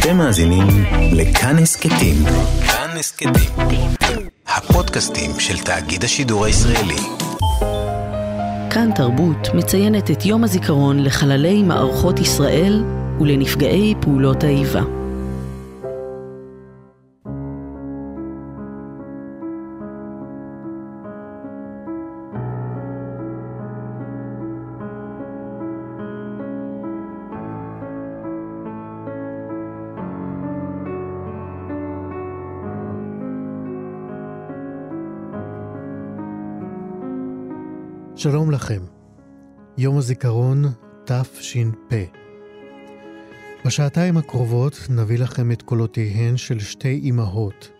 אתם מאזינים לכאן הסכתים. כאן הסכתים. הפודקאסטים של תאגיד השידור הישראלי. כאן תרבות מציינת את יום הזיכרון לחללי מערכות ישראל ולנפגעי פעולות האיבה. שלום לכם. יום הזיכרון תש"פ. בשעתיים הקרובות נביא לכם את קולותיהן של שתי אמהות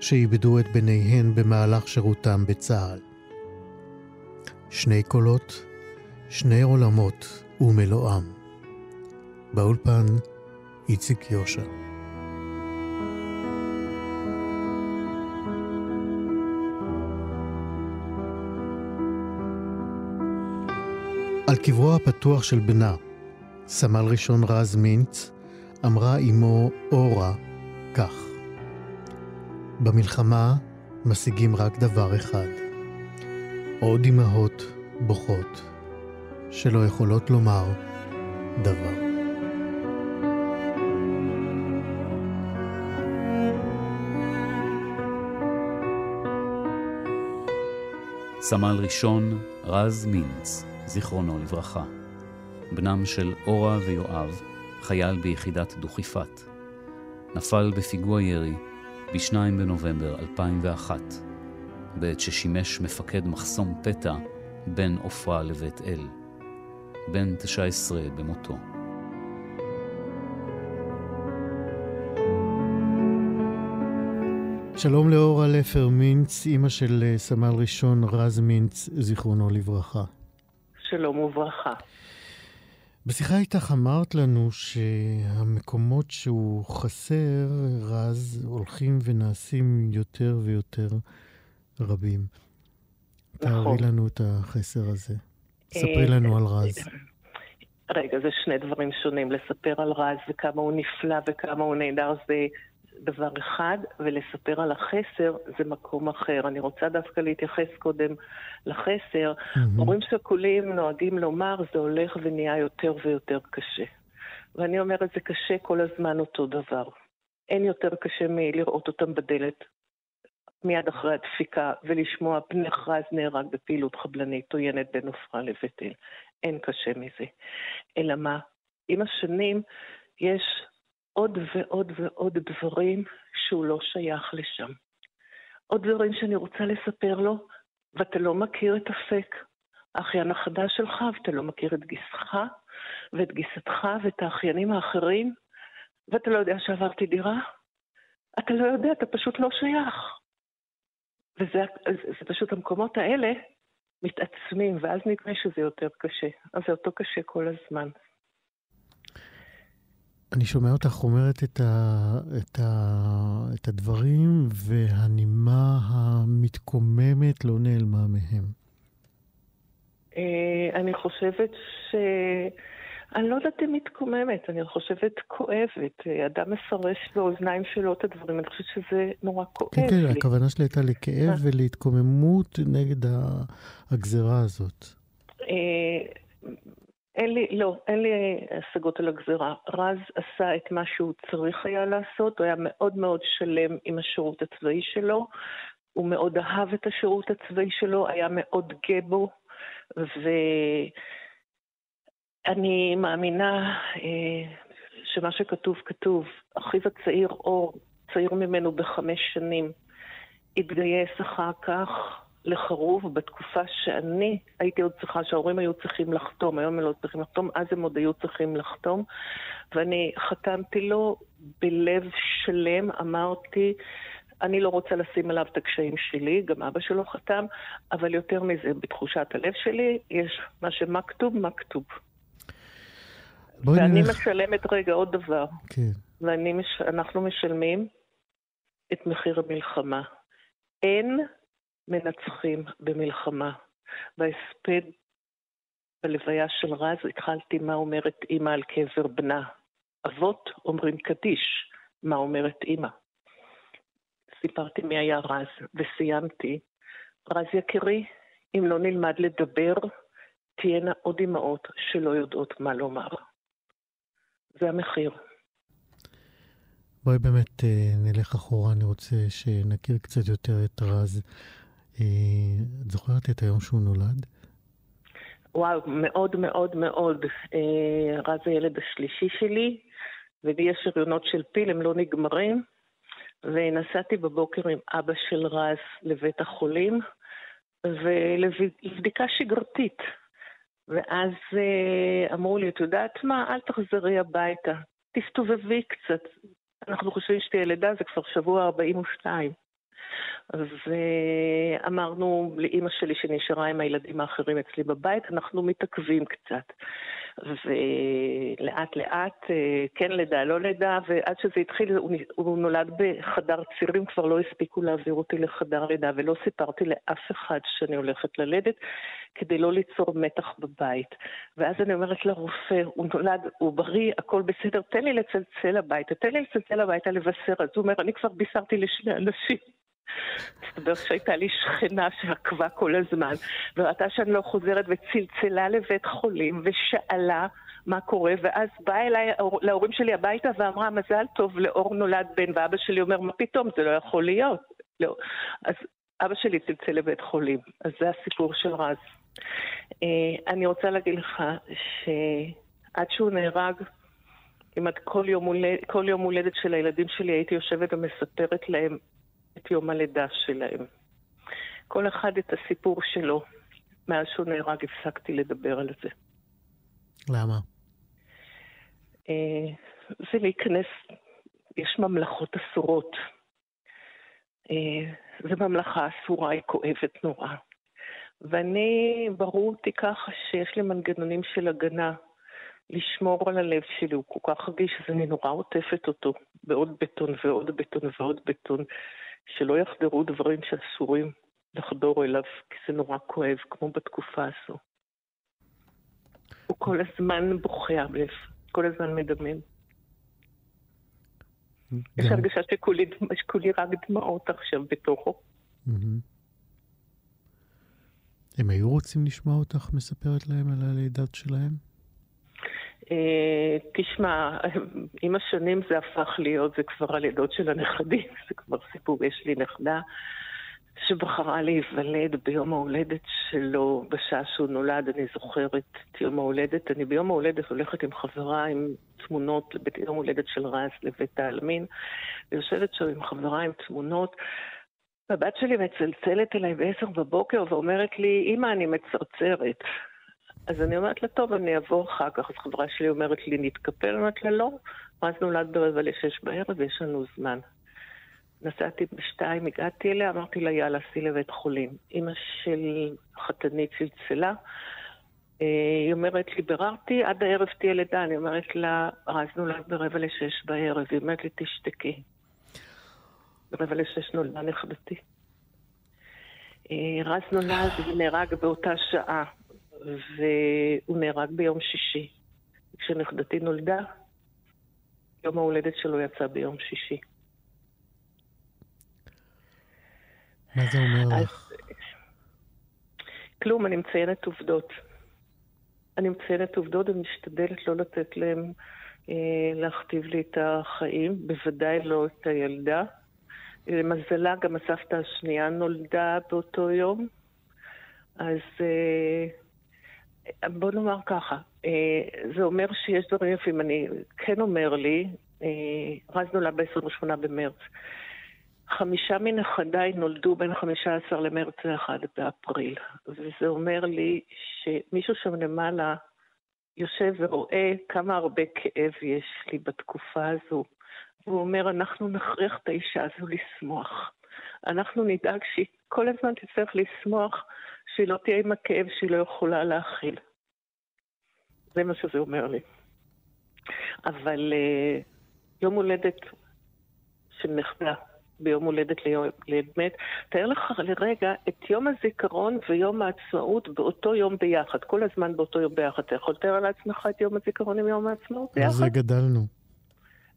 שאיבדו את בניהן במהלך שירותם בצה"ל. שני קולות, שני עולמות ומלואם. באולפן איציק יושע. על קברו הפתוח של בנה, סמל ראשון רז מינץ, אמרה אמו אורה כך: במלחמה משיגים רק דבר אחד, עוד אמהות בוכות, שלא יכולות לומר דבר. סמל ראשון רז מינץ זיכרונו לברכה. בנם של אורה ויואב, חייל ביחידת דוכיפת. נפל בפיגוע ירי ב-2 בנובמבר 2001, בעת ששימש מפקד מחסום פתע בין עופרה לבית אל. בן 19 במותו. שלום לאורה לפר מינץ, אימא של אה, סמל ראשון רז מינץ, זיכרונו לברכה. שלום וברכה. בשיחה איתך אמרת לנו שהמקומות שהוא חסר, רז, הולכים ונעשים יותר ויותר רבים. נכון. תארי לנו את החסר הזה. ספרי אה, לנו על רז. רגע, זה שני דברים שונים. לספר על רז וכמה הוא נפלא וכמה הוא נהדר זה דבר אחד, ולספר על החסר זה מקום אחר. אני רוצה דווקא להתייחס קודם לחסר. Mm-hmm. הורים שכולים נוהגים לומר, זה הולך ונהיה יותר ויותר קשה. ואני אומרת, זה קשה כל הזמן אותו דבר. אין יותר קשה מלראות אותם בדלת מיד אחרי הדפיקה ולשמוע בני רז נהרג בפעילות חבלנית עוינת בין עופרה לבית אל. אין קשה מזה. אלא מה? עם השנים יש עוד ועוד ועוד דברים שהוא לא שייך לשם. עוד דברים שאני רוצה לספר לו, ואתה לא מכיר את הפק, האחיין החדש שלך, ואתה לא מכיר את גיסך, ואת גיסתך, ואת האחיינים האחרים, ואתה לא יודע שעברתי דירה. אתה לא יודע, אתה פשוט לא שייך. וזה זה פשוט המקומות האלה מתעצמים, ואז נדמה שזה יותר קשה. אז זה אותו קשה כל הזמן. אני שומע אותך אומרת את, ה, את, ה, את הדברים, והנימה המתקוממת לא נעלמה מהם. אה, אני חושבת ש... אני לא יודעת אם מתקוממת, אני חושבת כואבת. אדם מפרש באוזניים שלו את הדברים, אני חושבת שזה נורא כואב כן, לי. כן, הכוונה שלי הייתה לכאב אה. ולהתקוממות נגד הגזרה הזאת. אין לי, לא, אין לי השגות על הגזירה. רז עשה את מה שהוא צריך היה לעשות, הוא היה מאוד מאוד שלם עם השירות הצבאי שלו, הוא מאוד אהב את השירות הצבאי שלו, היה מאוד גאה בו, ואני מאמינה אה, שמה שכתוב כתוב. אחיו הצעיר, אור, צעיר ממנו בחמש שנים, התגייס אחר כך לחרוב בתקופה שאני הייתי עוד צריכה, שההורים היו צריכים לחתום, היום הם לא צריכים לחתום, אז הם עוד היו צריכים לחתום. ואני חתמתי לו בלב שלם, אמרתי, אני לא רוצה לשים עליו את הקשיים שלי, גם אבא שלו חתם, אבל יותר מזה, בתחושת הלב שלי, יש מה שמכתוב, מכתוב. ואני נלך... משלמת, רגע, עוד דבר. כן. ואנחנו מש... משלמים את מחיר המלחמה. אין מנצחים במלחמה. בהספד בלוויה של רז התחלתי מה אומרת אימא על קבר בנה. אבות אומרים קדיש, מה אומרת אימא. סיפרתי מי היה רז, וסיימתי. רז יקירי, אם לא נלמד לדבר, תהיינה עוד אמהות שלא יודעות מה לומר. זה המחיר. בואי באמת אה, נלך אחורה, אני רוצה שנכיר קצת יותר את רז. אה, את זוכרת את היום שהוא נולד? וואו, מאוד מאוד מאוד. אה, רז הילד השלישי שלי, ולי יש הריונות של פיל, הם לא נגמרים. ונסעתי בבוקר עם אבא של רז לבית החולים, ולבדיקה שגרתית. ואז אמרו לי, את יודעת מה, אל תחזרי הביתה, תסתובבי קצת, אנחנו חושבים שתהיה לידה, זה כבר שבוע 42. ואמרנו לאימא שלי שנשארה עם הילדים האחרים אצלי בבית, אנחנו מתעכבים קצת. ולאט לאט, אה, כן לידה, לא לידה, ועד שזה התחיל, הוא נולד בחדר צירים, כבר לא הספיקו להעביר אותי לחדר לידה, ולא סיפרתי לאף אחד שאני הולכת ללדת, כדי לא ליצור מתח בבית. ואז אני אומרת לרופא, הוא נולד, הוא בריא, הכל בסדר, תן לי לצלצל הביתה, תן לי לצלצל הביתה לבשר. אז הוא אומר, אני כבר בישרתי לשני אנשים. מסתבר שהייתה לי שכנה שעקבה כל הזמן, וראתה שאני לא חוזרת וצלצלה לבית חולים ושאלה מה קורה, ואז באה אליי להורים שלי הביתה ואמרה, מזל טוב, לאור נולד בן, ואבא שלי אומר, מה פתאום, זה לא יכול להיות. לא. אז אבא שלי צלצל לבית חולים, אז זה הסיפור של רז. אה, אני רוצה להגיד לך שעד שהוא נהרג, כמעט כל יום, הולד, כל יום הולדת של הילדים שלי הייתי יושבת ומספרת להם את יום הלידה שלהם. כל אחד את הסיפור שלו. מאז שהוא נהרג הפסקתי לדבר על זה. למה? אה, זה להיכנס, יש ממלכות אסורות. אה, זו ממלכה אסורה, היא כואבת נורא. ואני, ברור אותי ככה שיש לי מנגנונים של הגנה, לשמור על הלב שלי, הוא כל כך רגיש, אז אני נורא עוטפת אותו בעוד בטון ועוד בטון ועוד בטון. שלא יחדרו דברים שאסורים לחדור אליו, כי זה נורא כואב, כמו בתקופה הזו. הוא כל הזמן בוכה הלב, כל הזמן מדמם. יש הרגשה שכולי רק דמעות עכשיו בתוכו. הם היו רוצים לשמוע אותך מספרת להם על הלידת שלהם? אה, תשמע, עם השנים זה הפך להיות, זה כבר הלידות של הנכדים, זה כבר סיפור, יש לי נכדה שבחרה להיוולד ביום ההולדת שלו, בשעה שהוא נולד, אני זוכרת את יום ההולדת. אני ביום ההולדת הולכת עם חברה עם תמונות לבית יום הולדת של רז לבית העלמין, ויושבת שם עם חברה עם תמונות. והבת שלי מצלצלת אליי בעשר בבוקר ואומרת לי, אמא, אני מצרצרת. אז אני אומרת לה, טוב, אני אבוא אחר כך. אז חברה שלי אומרת לי, נתקפל? אני אומרת לה, לא. אז נולד ברבע לשש בערב ויש לנו זמן. נסעתי בשתיים, הגעתי אליה, אמרתי לה, יאללה, סעי לבית חולים. אימא של חתני צלצלה, אה, היא אומרת לי, ביררתי, עד הערב תהיה לידה. אני אומרת לה, רז נולד ברבע לשש בערב. היא אומרת לי, תשתקי. ברבע לשש נולדה נכדתי. אה, רז נולד ונהרג באותה שעה. והוא נהרג ביום שישי. כשנכדתי נולדה, יום ההולדת שלו יצא ביום שישי. מה זה אומר אז, לך? כלום, אני מציינת עובדות. אני מציינת עובדות ומשתדלת לא לתת להם אה, להכתיב לי את החיים, בוודאי לא את הילדה. למזלה, גם הסבתא השנייה נולדה באותו יום, אז אה, בוא נאמר ככה, אה, זה אומר שיש דברים יפים. אני כן אומר לי, אה, רז נולד ב-28 במרץ. חמישה מנכדיי נולדו בין 15 למרץ ל-1 באפריל. וזה אומר לי שמישהו שם למעלה יושב ורואה כמה הרבה כאב יש לי בתקופה הזו. והוא אומר, אנחנו נכריח את האישה הזו לשמוח. אנחנו נדאג שהיא כל הזמן תצטרך לשמוח שהיא לא תהיה עם הכאב שהיא לא יכולה להכיל. זה מה שזה אומר לי. אבל uh, יום הולדת של נכדה ביום הולדת למת, תאר לך לרגע את יום הזיכרון ויום העצמאות באותו יום ביחד, כל הזמן באותו יום ביחד. אתה יכול לתאר לעצמך את יום הזיכרון עם יום העצמאות ביחד? על זה גדלנו.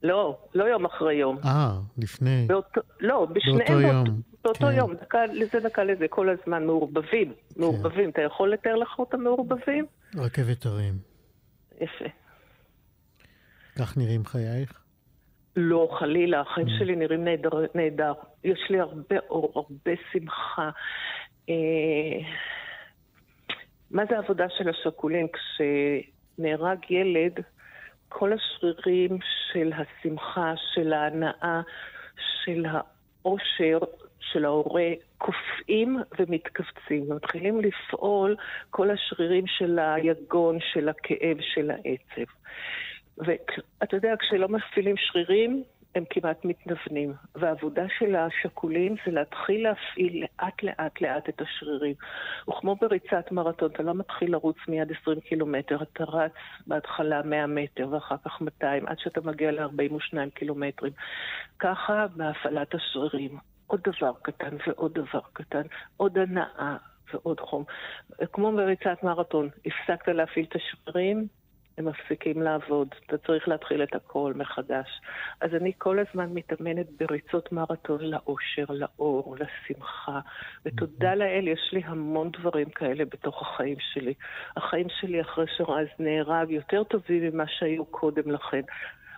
לא, לא יום אחרי יום. אה, לפני. באותו, לא, בשניהם באותו יום. באותו כן. יום, דקה לזה, דקה לזה, כל הזמן מעורבבים. מעורבבים. אתה יכול לתאר לך אותם מעורבבים? רכבת הרים. יפה. כך נראים חייך? לא, חלילה, החיים שלי נראים נהדר, נהדר. יש לי הרבה אור, הרבה שמחה. אה, מה זה העבודה של השכולים? כשנהרג ילד, כל השרירים של השמחה, של ההנאה, של האושר של ההורה קופאים ומתכווצים, ומתחילים לפעול כל השרירים של היגון, של הכאב, של העצב. ואתה יודע, כשלא מפעילים שרירים, הם כמעט מתנוונים. והעבודה של השכולים זה להתחיל להפעיל לאט לאט לאט את השרירים. וכמו בריצת מרתון, אתה לא מתחיל לרוץ מיד 20 קילומטר, אתה רץ בהתחלה 100 מטר ואחר כך 200, עד שאתה מגיע ל-42 קילומטרים. ככה בהפעלת השרירים. עוד דבר קטן ועוד דבר קטן, עוד הנאה ועוד חום. כמו בריצת מרתון, הפסקת להפעיל את השרירים, הם מפסיקים לעבוד. אתה צריך להתחיל את הכל מחדש. אז אני כל הזמן מתאמנת בריצות מרתון לאושר, לאור, לשמחה. ותודה לאל, יש לי המון דברים כאלה בתוך החיים שלי. החיים שלי אחרי שרז נהרג יותר טובים ממה שהיו קודם לכן.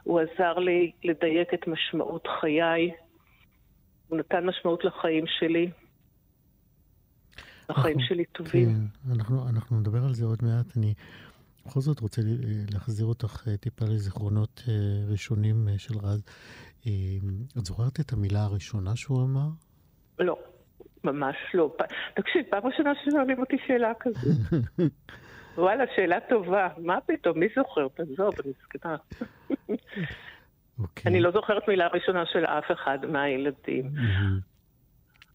הוא עזר לי לדייק את משמעות חיי, הוא נתן משמעות לחיים שלי. החיים אנחנו- שלי טובים. כן, אנחנו, אנחנו נדבר על זה עוד מעט. אני בכל זאת רוצה ל- להחזיר אותך אה, טיפה לזיכרונות אה, ראשונים אה, של רז. אה, את זוכרת את המילה הראשונה שהוא אמר? לא, ממש לא. תקשיב, פעם ראשונה ששואלים אותי שאלה כזאת. וואלה, שאלה טובה. מה פתאום, מי זוכר? תעזוב, אני זקנה. אוקיי. אני לא זוכרת מילה ראשונה של אף אחד מהילדים.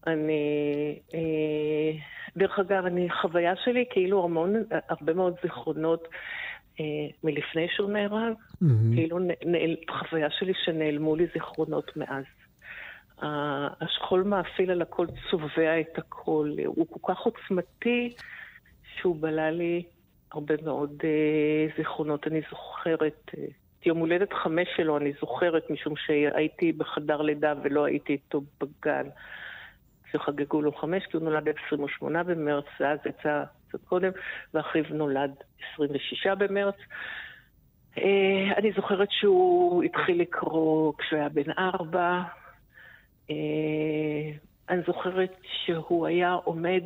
אני... אה, דרך אגב, אני, חוויה שלי כאילו המון, הרבה מאוד זיכרונות אה, מלפני שהוא נהרג. מהמם. כאילו נעל, חוויה שלי שנעלמו לי זיכרונות מאז. השכול מאפיל על הכל, צובע את הכל. הוא כל כך עוצמתי שהוא בלע לי הרבה מאוד אה, זיכרונות. אני זוכרת, אה, את יום הולדת חמש שלו אני זוכרת, משום שהייתי בחדר לידה ולא הייתי איתו בגן. שחגגו לו חמש, כי הוא נולד ב-28 במרץ, ואז יצא קצת קודם, ואחיו נולד 26 במרץ. אה, אני זוכרת שהוא התחיל לקרוא כשהוא היה בן ארבע. אה, אני זוכרת שהוא היה עומד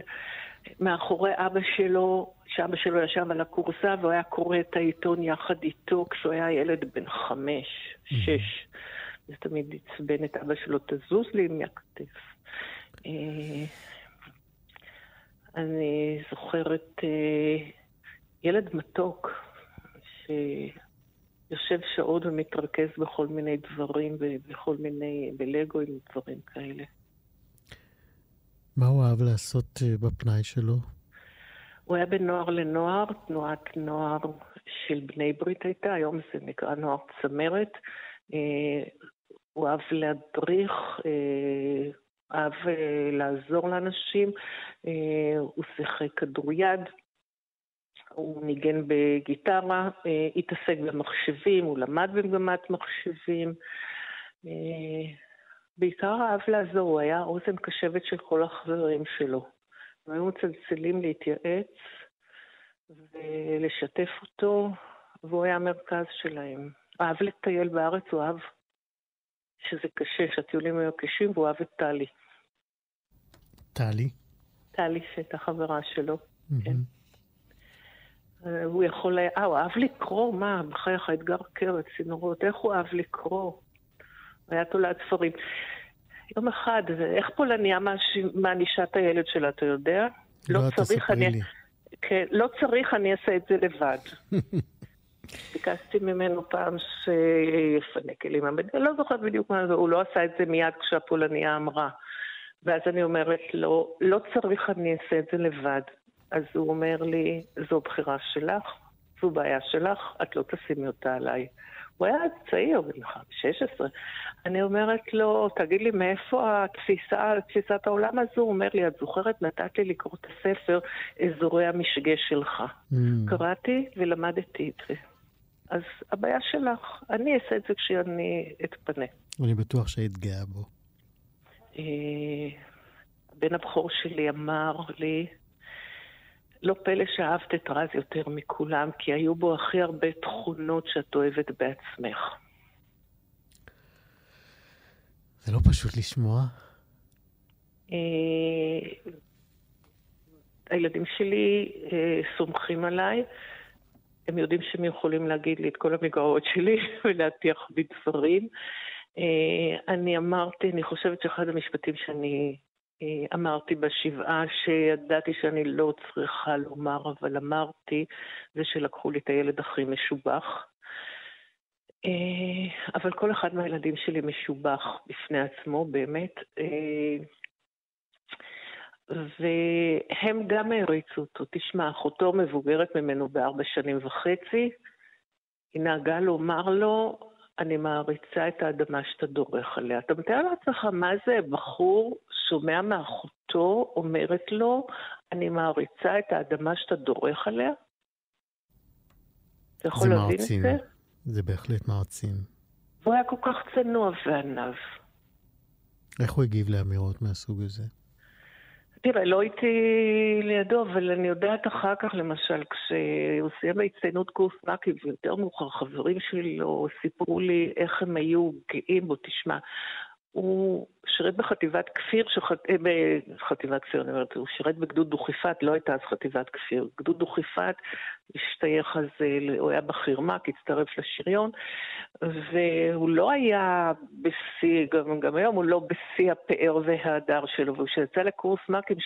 מאחורי אבא שלו, שאבא שלו ישב על הכורסה והוא היה קורא את העיתון יחד איתו כשהוא היה ילד בן חמש, שש. זה תמיד עצבן את אבא שלו, תזוז לי מהכתף. אה, אני זוכרת אה, ילד מתוק שיושב שעות ומתרכז בכל מיני דברים, בכל מיני, בלגוים ודברים כאלה. מה הוא אהב לעשות אה, בפנאי שלו? הוא היה בין נוער לנוער, תנועת נוער של בני ברית הייתה, היום זה נקרא נוער צמרת. הוא אהב להדריך, אהב אה, לעזור לאנשים, אה, הוא שיחק כדוריד, הוא ניגן בגיטרה, אה, התעסק במחשבים, הוא למד במגמת מחשבים. בעיקר אהב לעזור, הוא היה אוזן קשבת של כל החברים שלו. הם היו מצלצלים להתייעץ ולשתף אותו, והוא היה המרכז שלהם. אהב לטייל בארץ, הוא אהב שזה קשה, שהטיולים היו קשים, והוא אהב את טלי. טלי? טלי שהייתה חברה שלו. מהמם. אה, הוא יכול היה, אה, הוא אהב לקרוא, מה, בחייך, אתגר קרת, צינורות, איך הוא אהב לקרוא? היה תולד ספרים. יום אחד, איך פולניה מענישה את הילד שלה, אתה יודע? לא, תספרי אני... לי. כן, לא צריך, אני אעשה את זה לבד. ביקשתי ממנו פעם שיפנה כלים. אני לא זוכרת בדיוק מה זה, הוא לא עשה את זה מיד כשהפולניה אמרה. ואז אני אומרת לו, לא צריך, אני אעשה את זה לבד. אז הוא אומר לי, זו בחירה שלך, זו בעיה שלך, את לא תשימי אותה עליי. הוא היה צעיר, בן 16. אני אומרת לו, תגיד לי, מאיפה התפיסה, תפיסת העולם הזו? הוא אומר לי, את זוכרת, נתת לי לקרוא את הספר אזורי המשגה שלך. מהמם. קראתי ולמדתי את זה. אז הבעיה שלך, אני אעשה את זה כשאני אתפנה. אני בטוח שהיית גאה בו. אה, הבן הבכור שלי אמר לי, לא פלא שאהבת את רז יותר מכולם, כי היו בו הכי הרבה תכונות שאת אוהבת בעצמך. זה לא פשוט לשמוע. אה, הילדים שלי אה, סומכים עליי, הם יודעים שהם יכולים להגיד לי את כל המגרעות שלי ולהטיח בי דברים. אה, אני אמרתי, אני חושבת שאחד המשפטים שאני אמרתי בשבעה, שידעתי שאני לא צריכה לומר, אבל אמרתי, זה שלקחו לי את הילד הכי משובח. אבל כל אחד מהילדים שלי משובח בפני עצמו, באמת. והם גם העריצו אותו. תשמע, אחותו מבוגרת ממנו בארבע שנים וחצי, היא נהגה לומר לו, אני מעריצה את האדמה שאתה דורך עליה. אתה מתאר לעצמך מה זה בחור שומע מאחותו, אומרת לו, אני מעריצה את האדמה שאתה דורך עליה? אתה יכול להבין את זה? זה בהחלט מרצים. הוא היה כל כך צנוע וענב. איך הוא הגיב לאמירות מהסוג הזה? תראה, לא הייתי לידו, אבל אני יודעת אחר כך, למשל, כשהוא סיים בהצטיינות קורס מקי, ויותר מאוחר חברים שלו סיפרו לי איך הם היו גאים בו. תשמע, הוא שירת בחטיבת כפיר, שחט... אה, בחטיבת כפיר, אני אומרת, הוא שירת בגדוד דוכיפת, לא הייתה אז חטיבת כפיר. גדוד דוכיפת השתייך אז, אה, הוא היה בחירמק, הצטרף לשריון, והוא לא היה בשיא, גם, גם היום הוא לא בשיא הפאר וההדר שלו, וכשהוא יצא לקורס מ"כים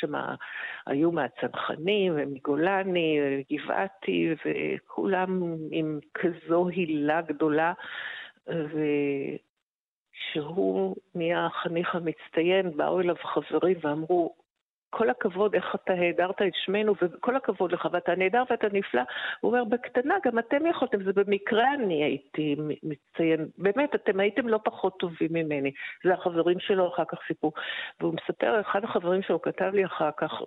היו מהצנחנים ומגולני, גבעתי, וכולם עם כזו הילה גדולה. ו... כשהוא נהיה החניך המצטיין, באו אליו חברים ואמרו, כל הכבוד, איך אתה העדרת את שמנו, וכל הכבוד לך, ואתה נהדר ואתה נפלא. הוא אומר, בקטנה, גם אתם יכולתם, זה במקרה אני הייתי מציין. באמת, אתם הייתם לא פחות טובים ממני. זה החברים שלו אחר כך סיפרו. והוא מספר, אחד החברים שלו כתב לי אחר כך,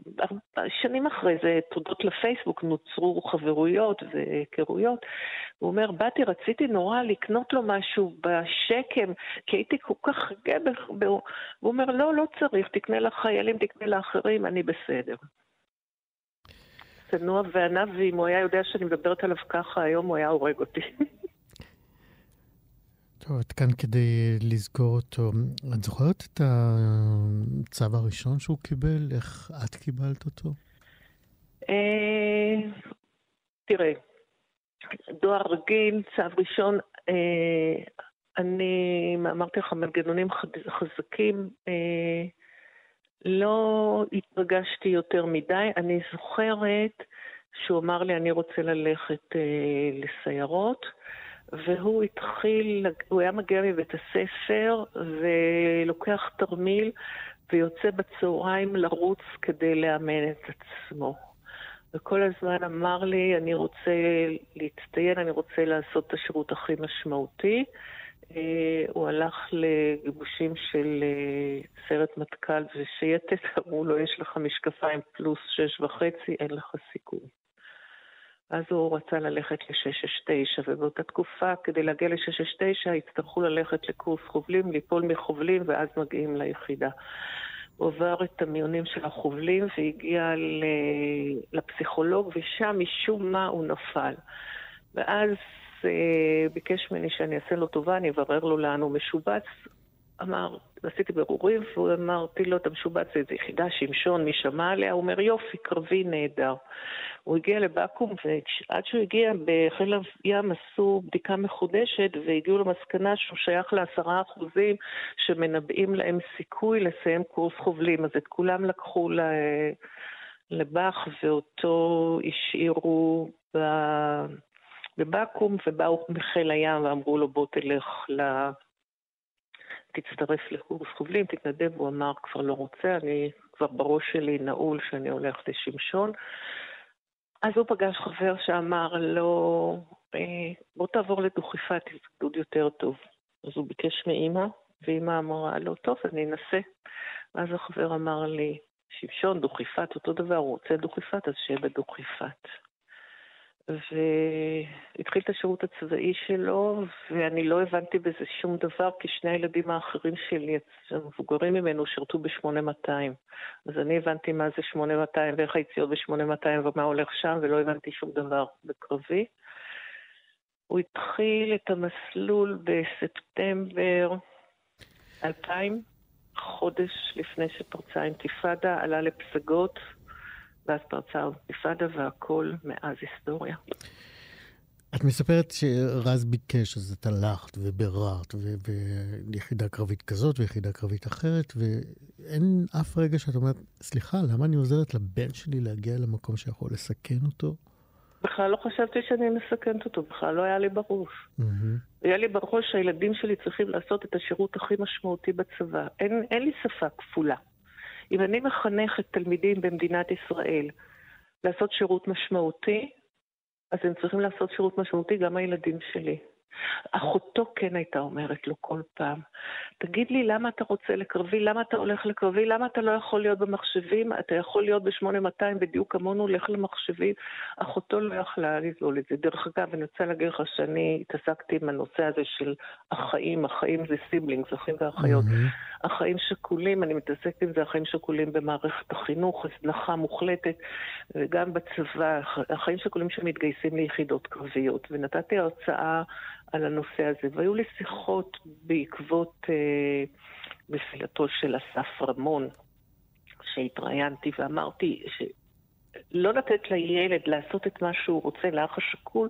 שנים אחרי זה, תודות לפייסבוק, נוצרו חברויות והיכרויות. הוא אומר, באתי, רציתי נורא לקנות לו משהו בשקם, כי הייתי כל כך גאה, והוא אומר, לא, לא צריך, תקנה לחיילים, תקנה לאחרים. דברים, אני בסדר. צנוע וענב, ואם הוא היה יודע שאני מדברת עליו ככה, היום הוא היה הורג אותי. טוב, את כאן כדי לסגור אותו. את זוכרת את הצו הראשון שהוא קיבל? איך את קיבלת אותו? אה, תראה, דואר רגיל, צו ראשון, אה, אני אמרתי לך, מנגנונים חזקים, אה, לא התרגשתי יותר מדי. אני זוכרת שהוא אמר לי, אני רוצה ללכת אה, לסיירות, והוא התחיל, הוא היה מגיע מבית הספר ולוקח תרמיל ויוצא בצהריים לרוץ כדי לאמן את עצמו. וכל הזמן אמר לי, אני רוצה להצטיין, אני רוצה לעשות את השירות הכי משמעותי. אה, הוא הלך לגיבושים של אה, סרט מטכ"ל ושייטת, אמרו לו, יש לך משקפיים פלוס שש וחצי, אין לך סיכוי. אז הוא רצה ללכת ל-669, ובאותה תקופה, כדי להגיע ל-669, יצטרכו ללכת לקורס חובלים, ליפול מחובלים, ואז מגיעים ליחידה. הוא עבר את המיונים של החובלים והגיע לפסיכולוג, ושם משום מה הוא נפל. ואז ביקש ממני שאני אעשה לו טובה, אני אברר לו לאן הוא משובץ. אמר, עשיתי ברורים, והוא אמרתי לו, אתה משובץ לאיזו יחידה, שמשון, מי שמע עליה? הוא אומר, יופי, קרבי, נהדר. הוא הגיע לבקו"ם, ועד שהוא הגיע, בחיל הים עשו בדיקה מחודשת, והגיעו למסקנה שהוא שייך לעשרה אחוזים שמנבאים להם סיכוי לסיים קורס חובלים. אז את כולם לקחו לבאח, ואותו השאירו ב... בבקו"ם, ובאו מחיל הים ואמרו לו, בוא תלך ל... תצטרף לקורס חובלים, תתנדב, הוא אמר, כבר לא רוצה, אני כבר בראש שלי נעול שאני הולך לשמשון. אז הוא פגש חבר שאמר לו, אה, בוא תעבור לדוכיפת, גדוד יותר טוב. אז הוא ביקש מאימא, ואימא אמרה לו, טוב, אני אנסה. ואז החבר אמר לי, שמשון, דוכיפת, אותו דבר, הוא רוצה דוכיפת, אז שיהיה בדוכיפת. והתחיל את השירות הצבאי שלו, ואני לא הבנתי בזה שום דבר, כי שני הילדים האחרים שלי, המבוגרים ממנו, שירתו ב-8200. אז אני הבנתי מה זה 8200 ואיך היציאות ב-8200 ומה הולך שם, ולא הבנתי שום דבר בקרבי. הוא התחיל את המסלול בספטמבר 2000, חודש לפני שפרצה האינתיפאדה, עלה לפסגות. ואז פרצה האינתיפאדה והכל מאז היסטוריה. את מספרת שרז ביקש, אז את הלכת וביררת, ויחידה קרבית כזאת ויחידה קרבית אחרת, ואין אף רגע שאת אומרת, סליחה, למה אני עוזרת לבן שלי להגיע למקום שיכול לסכן אותו? בכלל לא חשבתי שאני מסכנת אותו, בכלל לא היה לי בראש. Mm-hmm. היה לי בראש שהילדים שלי צריכים לעשות את השירות הכי משמעותי בצבא. אין, אין לי שפה כפולה. אם אני מחנכת תלמידים במדינת ישראל לעשות שירות משמעותי, אז הם צריכים לעשות שירות משמעותי גם הילדים שלי. אחותו כן הייתה אומרת לו כל פעם, תגיד לי למה אתה רוצה לקרבי, למה אתה הולך לקרבי, למה אתה לא יכול להיות במחשבים, אתה יכול להיות ב-8200 בדיוק כמונו, הולך למחשבים. אחותו לא יכלה לסבול את זה. דרך אגב, אני רוצה להגיד לך שאני התעסקתי עם הנושא הזה של החיים, החיים זה סיבלינגס, אחים ואחיות. Mm-hmm. החיים שכולים, אני מתעסקת עם זה, החיים שכולים במערכת החינוך, הזנחה מוחלטת, וגם בצבא, החיים שכולים שמתגייסים ליחידות קרביות. ונתתי הרצאה על הנושא הזה, והיו לי שיחות בעקבות אה, נפילתו של אסף רמון, שהתראיינתי ואמרתי ש... לא לתת לילד לעשות את מה שהוא רוצה לאח השכול,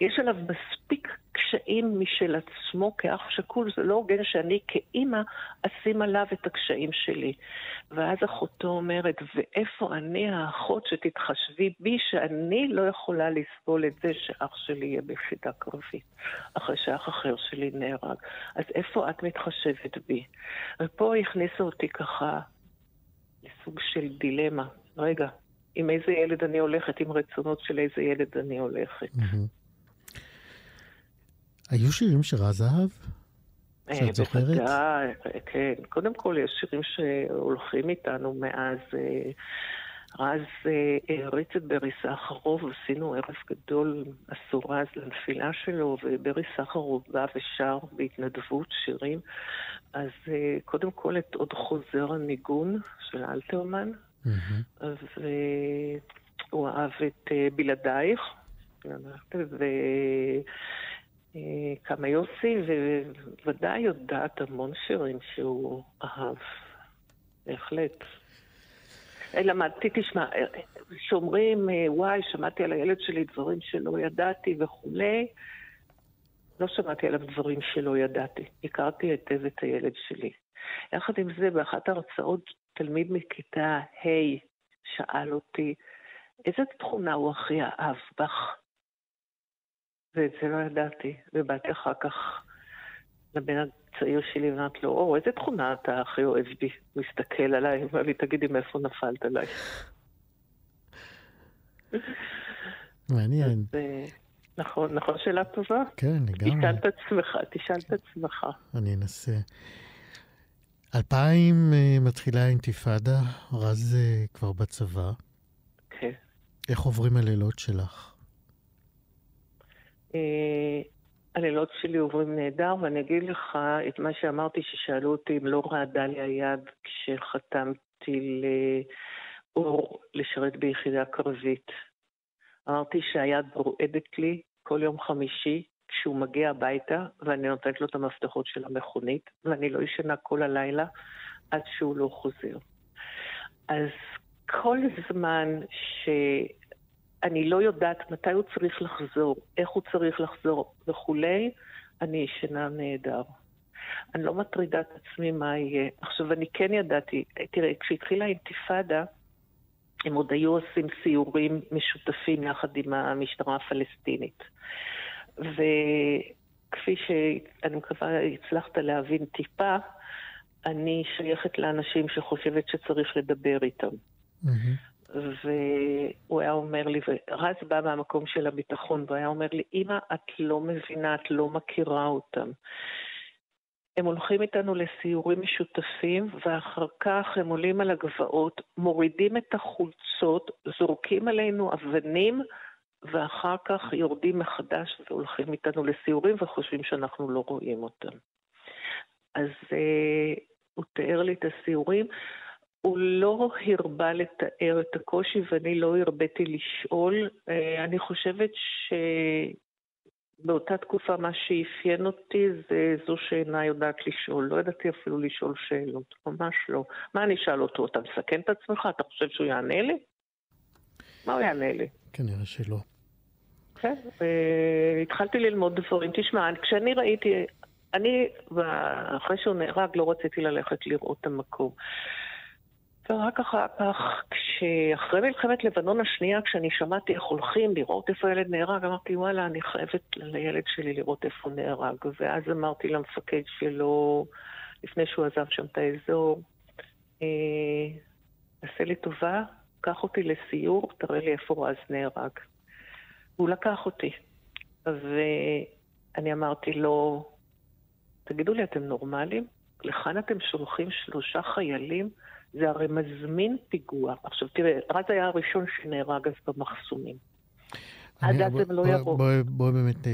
יש עליו מספיק קשיים משל עצמו כאח שכול, זה לא הוגן שאני כאימא אשים עליו את הקשיים שלי. ואז אחותו אומרת, ואיפה אני האחות שתתחשבי בי שאני לא יכולה לסבול את זה שאח שלי יהיה ביחידה קרבית, אחרי שאח אחר שלי נהרג. אז איפה את מתחשבת בי? ופה הכניסה אותי ככה לסוג של דילמה. רגע, עם איזה ילד אני הולכת, עם רצונות של איזה ילד אני הולכת. היו שירים שרז אהב? אה, שאת זוכרת? בוודאי, כן. קודם כל, יש שירים שהולכים איתנו מאז. אה, רז אה, הריץ את ברי סחרוב, עשינו ערב גדול עשורז לנפילה שלו, וברי סחרוב בא ושר בהתנדבות שירים. אז קודם כל את עוד חוזר הניגון של אלתרמן, Mm-hmm. והוא אהב את אה, בלעדייך, וכמה יוסי, וודאי יודעת המון שירים שהוא אהב, בהחלט. למדתי, תשמע, שאומרים, וואי, שמעתי על הילד שלי דברים שלא ידעתי וכולי, לא שמעתי עליו דברים שלא ידעתי. הכרתי היטב את הילד שלי. יחד עם זה, באחת ההרצאות תלמיד מכיתה ה' שאל אותי, איזה תכונה הוא הכי אהב בך? ואת זה לא ידעתי, ובאתי אחר כך לבן הצעיר שלי ואמרתי לו, או, איזה תכונה אתה הכי אוהב בי? הוא הסתכל עליי, אמר לי, תגידי מאיפה נפלת עליי. מעניין. אה, נכון, נכון, שאלה טובה? כן, לגמרי. תשאל את עצמך, תשאל את עצמך. אני אנסה. אלפיים אה, מתחילה האינתיפאדה, רז אה, כבר בצבא. כן. איך עוברים הלילות שלך? אה, הלילות שלי עוברים נהדר, ואני אגיד לך את מה שאמרתי ששאלו אותי אם לא רעדה לי היד כשחתמתי לאור לשרת ביחידה קרבית. אמרתי שהיד רועדת לי כל יום חמישי כשהוא מגיע הביתה, ואני נותנת לו את המפתחות של המכונית, ואני לא ישנה כל הלילה עד שהוא לא חוזר. אז כל זמן שאני לא יודעת מתי הוא צריך לחזור, איך הוא צריך לחזור וכולי, אני ישנה נהדר. אני לא מטרידה את עצמי מה יהיה. עכשיו, אני כן ידעתי, תראה, כשהתחילה האינתיפאדה, הם עוד היו עושים סיורים משותפים יחד עם המשטרה הפלסטינית. וכפי שאני מקווה הצלחת להבין טיפה, אני שייכת לאנשים שחושבת שצריך לדבר איתם. Mm-hmm. והוא היה אומר לי, ורז בא מהמקום של הביטחון, והוא היה אומר לי, אמא, את לא מבינה, את לא מכירה אותם. הם הולכים איתנו לסיורים משותפים, ואחר כך הם עולים על הגבעות, מורידים את החולצות, זורקים עלינו אבנים, ואחר כך יורדים מחדש והולכים איתנו לסיורים וחושבים שאנחנו לא רואים אותם. אז אה, הוא תיאר לי את הסיורים. הוא לא הרבה לתאר את הקושי ואני לא הרביתי לשאול. אה, אני חושבת שבאותה תקופה מה שאפיין אותי זה זו שאינה יודעת לשאול. לא ידעתי אפילו לשאול שאלות, ממש לא. מה אני אשאל אותו? אתה מסכן את עצמך? אתה חושב שהוא יענה לי? מה הוא יענה לי? כנראה שלא. כן, והתחלתי ללמוד דברים. תשמע, כשאני ראיתי, אני, אחרי שהוא נהרג, לא רציתי ללכת לראות את המקום. ורק אחר כך, כשאחרי מלחמת לבנון השנייה, כשאני שמעתי איך הולכים לראות איפה הילד נהרג, אמרתי, וואלה, אני חייבת לילד שלי לראות איפה הוא נהרג. ואז אמרתי למפקד שלו, לפני שהוא עזב שם את האזור, אה, עשה לי טובה, קח אותי לסיור, תראה לי איפה רז נהרג. והוא לקח אותי. ואני אמרתי לו, תגידו לי, אתם נורמלים? לכאן אתם שולחים שלושה חיילים? זה הרי מזמין פיגוע. עכשיו תראה, רז היה הראשון שנהרג אז במחסומים. עד אז הם לא יבואו. בואי בוא באמת, אה,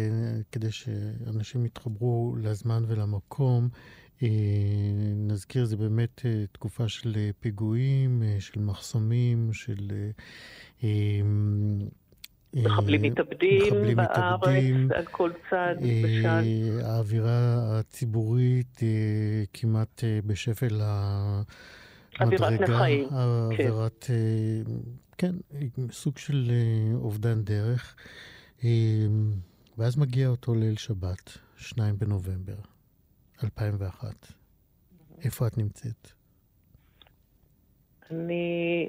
כדי שאנשים יתחברו לזמן ולמקום, אה, נזכיר, זה באמת אה, תקופה של פיגועים, של מחסומים, של... מחבלים מתאבדים בארץ, על כל צד בשל. האווירה הציבורית כמעט בשפל אווירת נחיים. אווירת, כן. כן, סוג של אובדן דרך. ואז מגיע אותו ליל שבת, 2 בנובמבר 2001. איפה את נמצאת? אני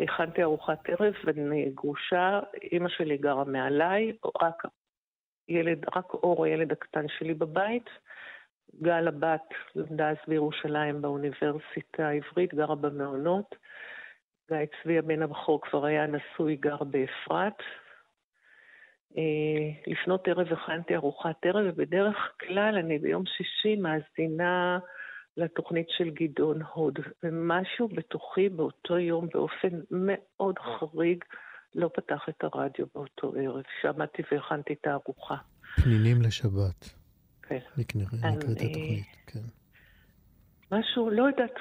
הכנתי ארוחת ערב ואני גרושה, אימא שלי גרה מעליי, רק ילד, רק אור הילד הקטן שלי בבית. גל הבת למדה אז בירושלים באוניברסיטה העברית, גרה במעונות. גיא צבי הבן הבכור כבר היה נשוי, גר באפרת. אה, לפנות ערב הכנתי ארוחת ערב, ובדרך כלל אני ביום שישי מאזינה לתוכנית של גדעון הוד. ומשהו בתוכי באותו יום באופן מאוד חריג לא פתח את הרדיו באותו ערב. שמעתי והכנתי את הארוחה. פנינים לשבת. כן. נקראת התוכנית, כן. משהו, לא יודעת,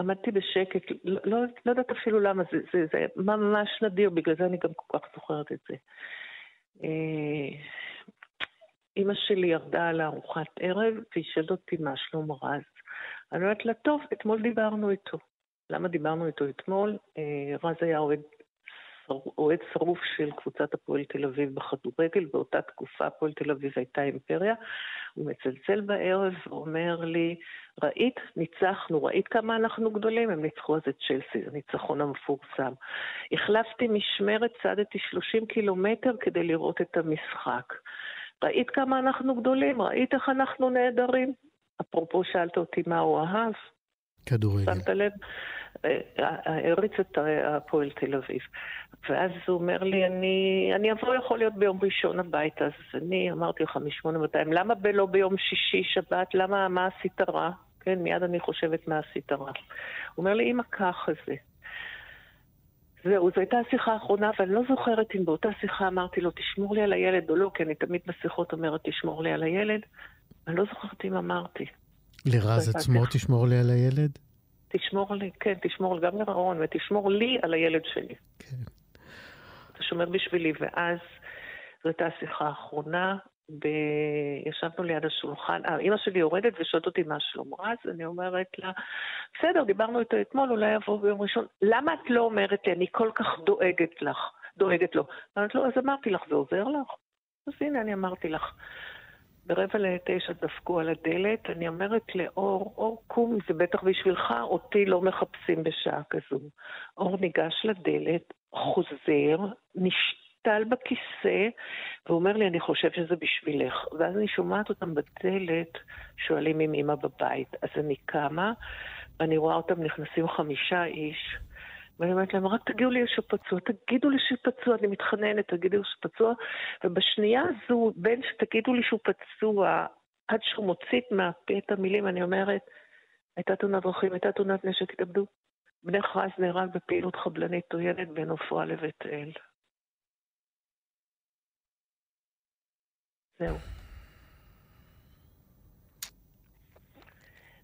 עמדתי בשקט, לא, לא, לא יודעת אפילו למה, זה, זה, זה ממש נדיר, בגלל זה אני גם כל כך זוכרת את זה. אה, אימא שלי ירדה על ארוחת ערב והיא שאלת אותי מה שלום רז. אני אומרת לה, טוב, אתמול דיברנו איתו. למה דיברנו איתו אתמול? אה, רז היה אוהד אוהד שרוף של קבוצת הפועל תל אביב בכדורגל, באותה תקופה הפועל תל אביב הייתה אימפריה. הוא מצלצל בערב ואומר לי, ראית? ניצחנו, ראית כמה אנחנו גדולים? הם ניצחו אז את צ'לסי, זה הניצחון המפורסם. החלפתי משמרת, צעדתי 30 קילומטר כדי לראות את המשחק. ראית כמה אנחנו גדולים? ראית איך אנחנו נהדרים? אפרופו שאלת אותי מה הוא אהב. כדורגל. שמת לב? העריץ את הפועל תל אביב. ואז הוא אומר לי, אני, אני אבוא יכול להיות ביום ראשון הביתה. אז אני אמרתי לך מ-8200, למה לא ביום שישי, שבת? למה, מה עשית רע? כן, מיד אני חושבת מה עשית רע. הוא אומר לי, אמא, ככה זה. זהו, זו הייתה השיחה האחרונה, ואני לא זוכרת אם באותה שיחה אמרתי לו, תשמור לי על הילד או לא, כי אני תמיד בשיחות אומרת, תשמור לי על הילד. אני לא זוכרת אם אמרתי. לרז עצמו תשמור לי על הילד? תשמור לי, כן, תשמור גם לרעון, ותשמור לי על הילד שלי. כן. אתה שומר בשבילי, ואז זו הייתה השיחה האחרונה, ב... ישבנו ליד השולחן, אה, אימא שלי יורדת ושואלת אותי מה שלום רז, אני אומרת לה, בסדר, דיברנו איתו אתמול, אולי יבוא ביום ראשון. למה את לא אומרת לי, אני כל כך דואגת לך, דואגת לו? אמרת לו, אז אמרתי לך, זה עוזר לך? אז הנה, אני אמרתי לך. ברבע לתשע דפקו על הדלת, אני אומרת לאור, אור קום, זה בטח בשבילך, אותי לא מחפשים בשעה כזו. אור ניגש לדלת, חוזר, נשתל בכיסא, ואומר לי, אני חושב שזה בשבילך. ואז אני שומעת אותם בדלת, שואלים אם אמא בבית. אז אני קמה, ואני רואה אותם נכנסים חמישה איש. ואני אומרת להם, רק תגידו לי שפצוע, תגידו לי שפצוע, אני מתחננת, תגידו לי שפצוע. ובשנייה הזו, בין שתגידו לי שהוא פצוע, עד שהוא מוציא מהפה את המילים, אני אומרת, הייתה תאונת דרכים, הייתה תאונת נשק, התאבדו. בני חרז נהרג בפעילות חבלנית עוינת בין עופרה לבית אל. זהו.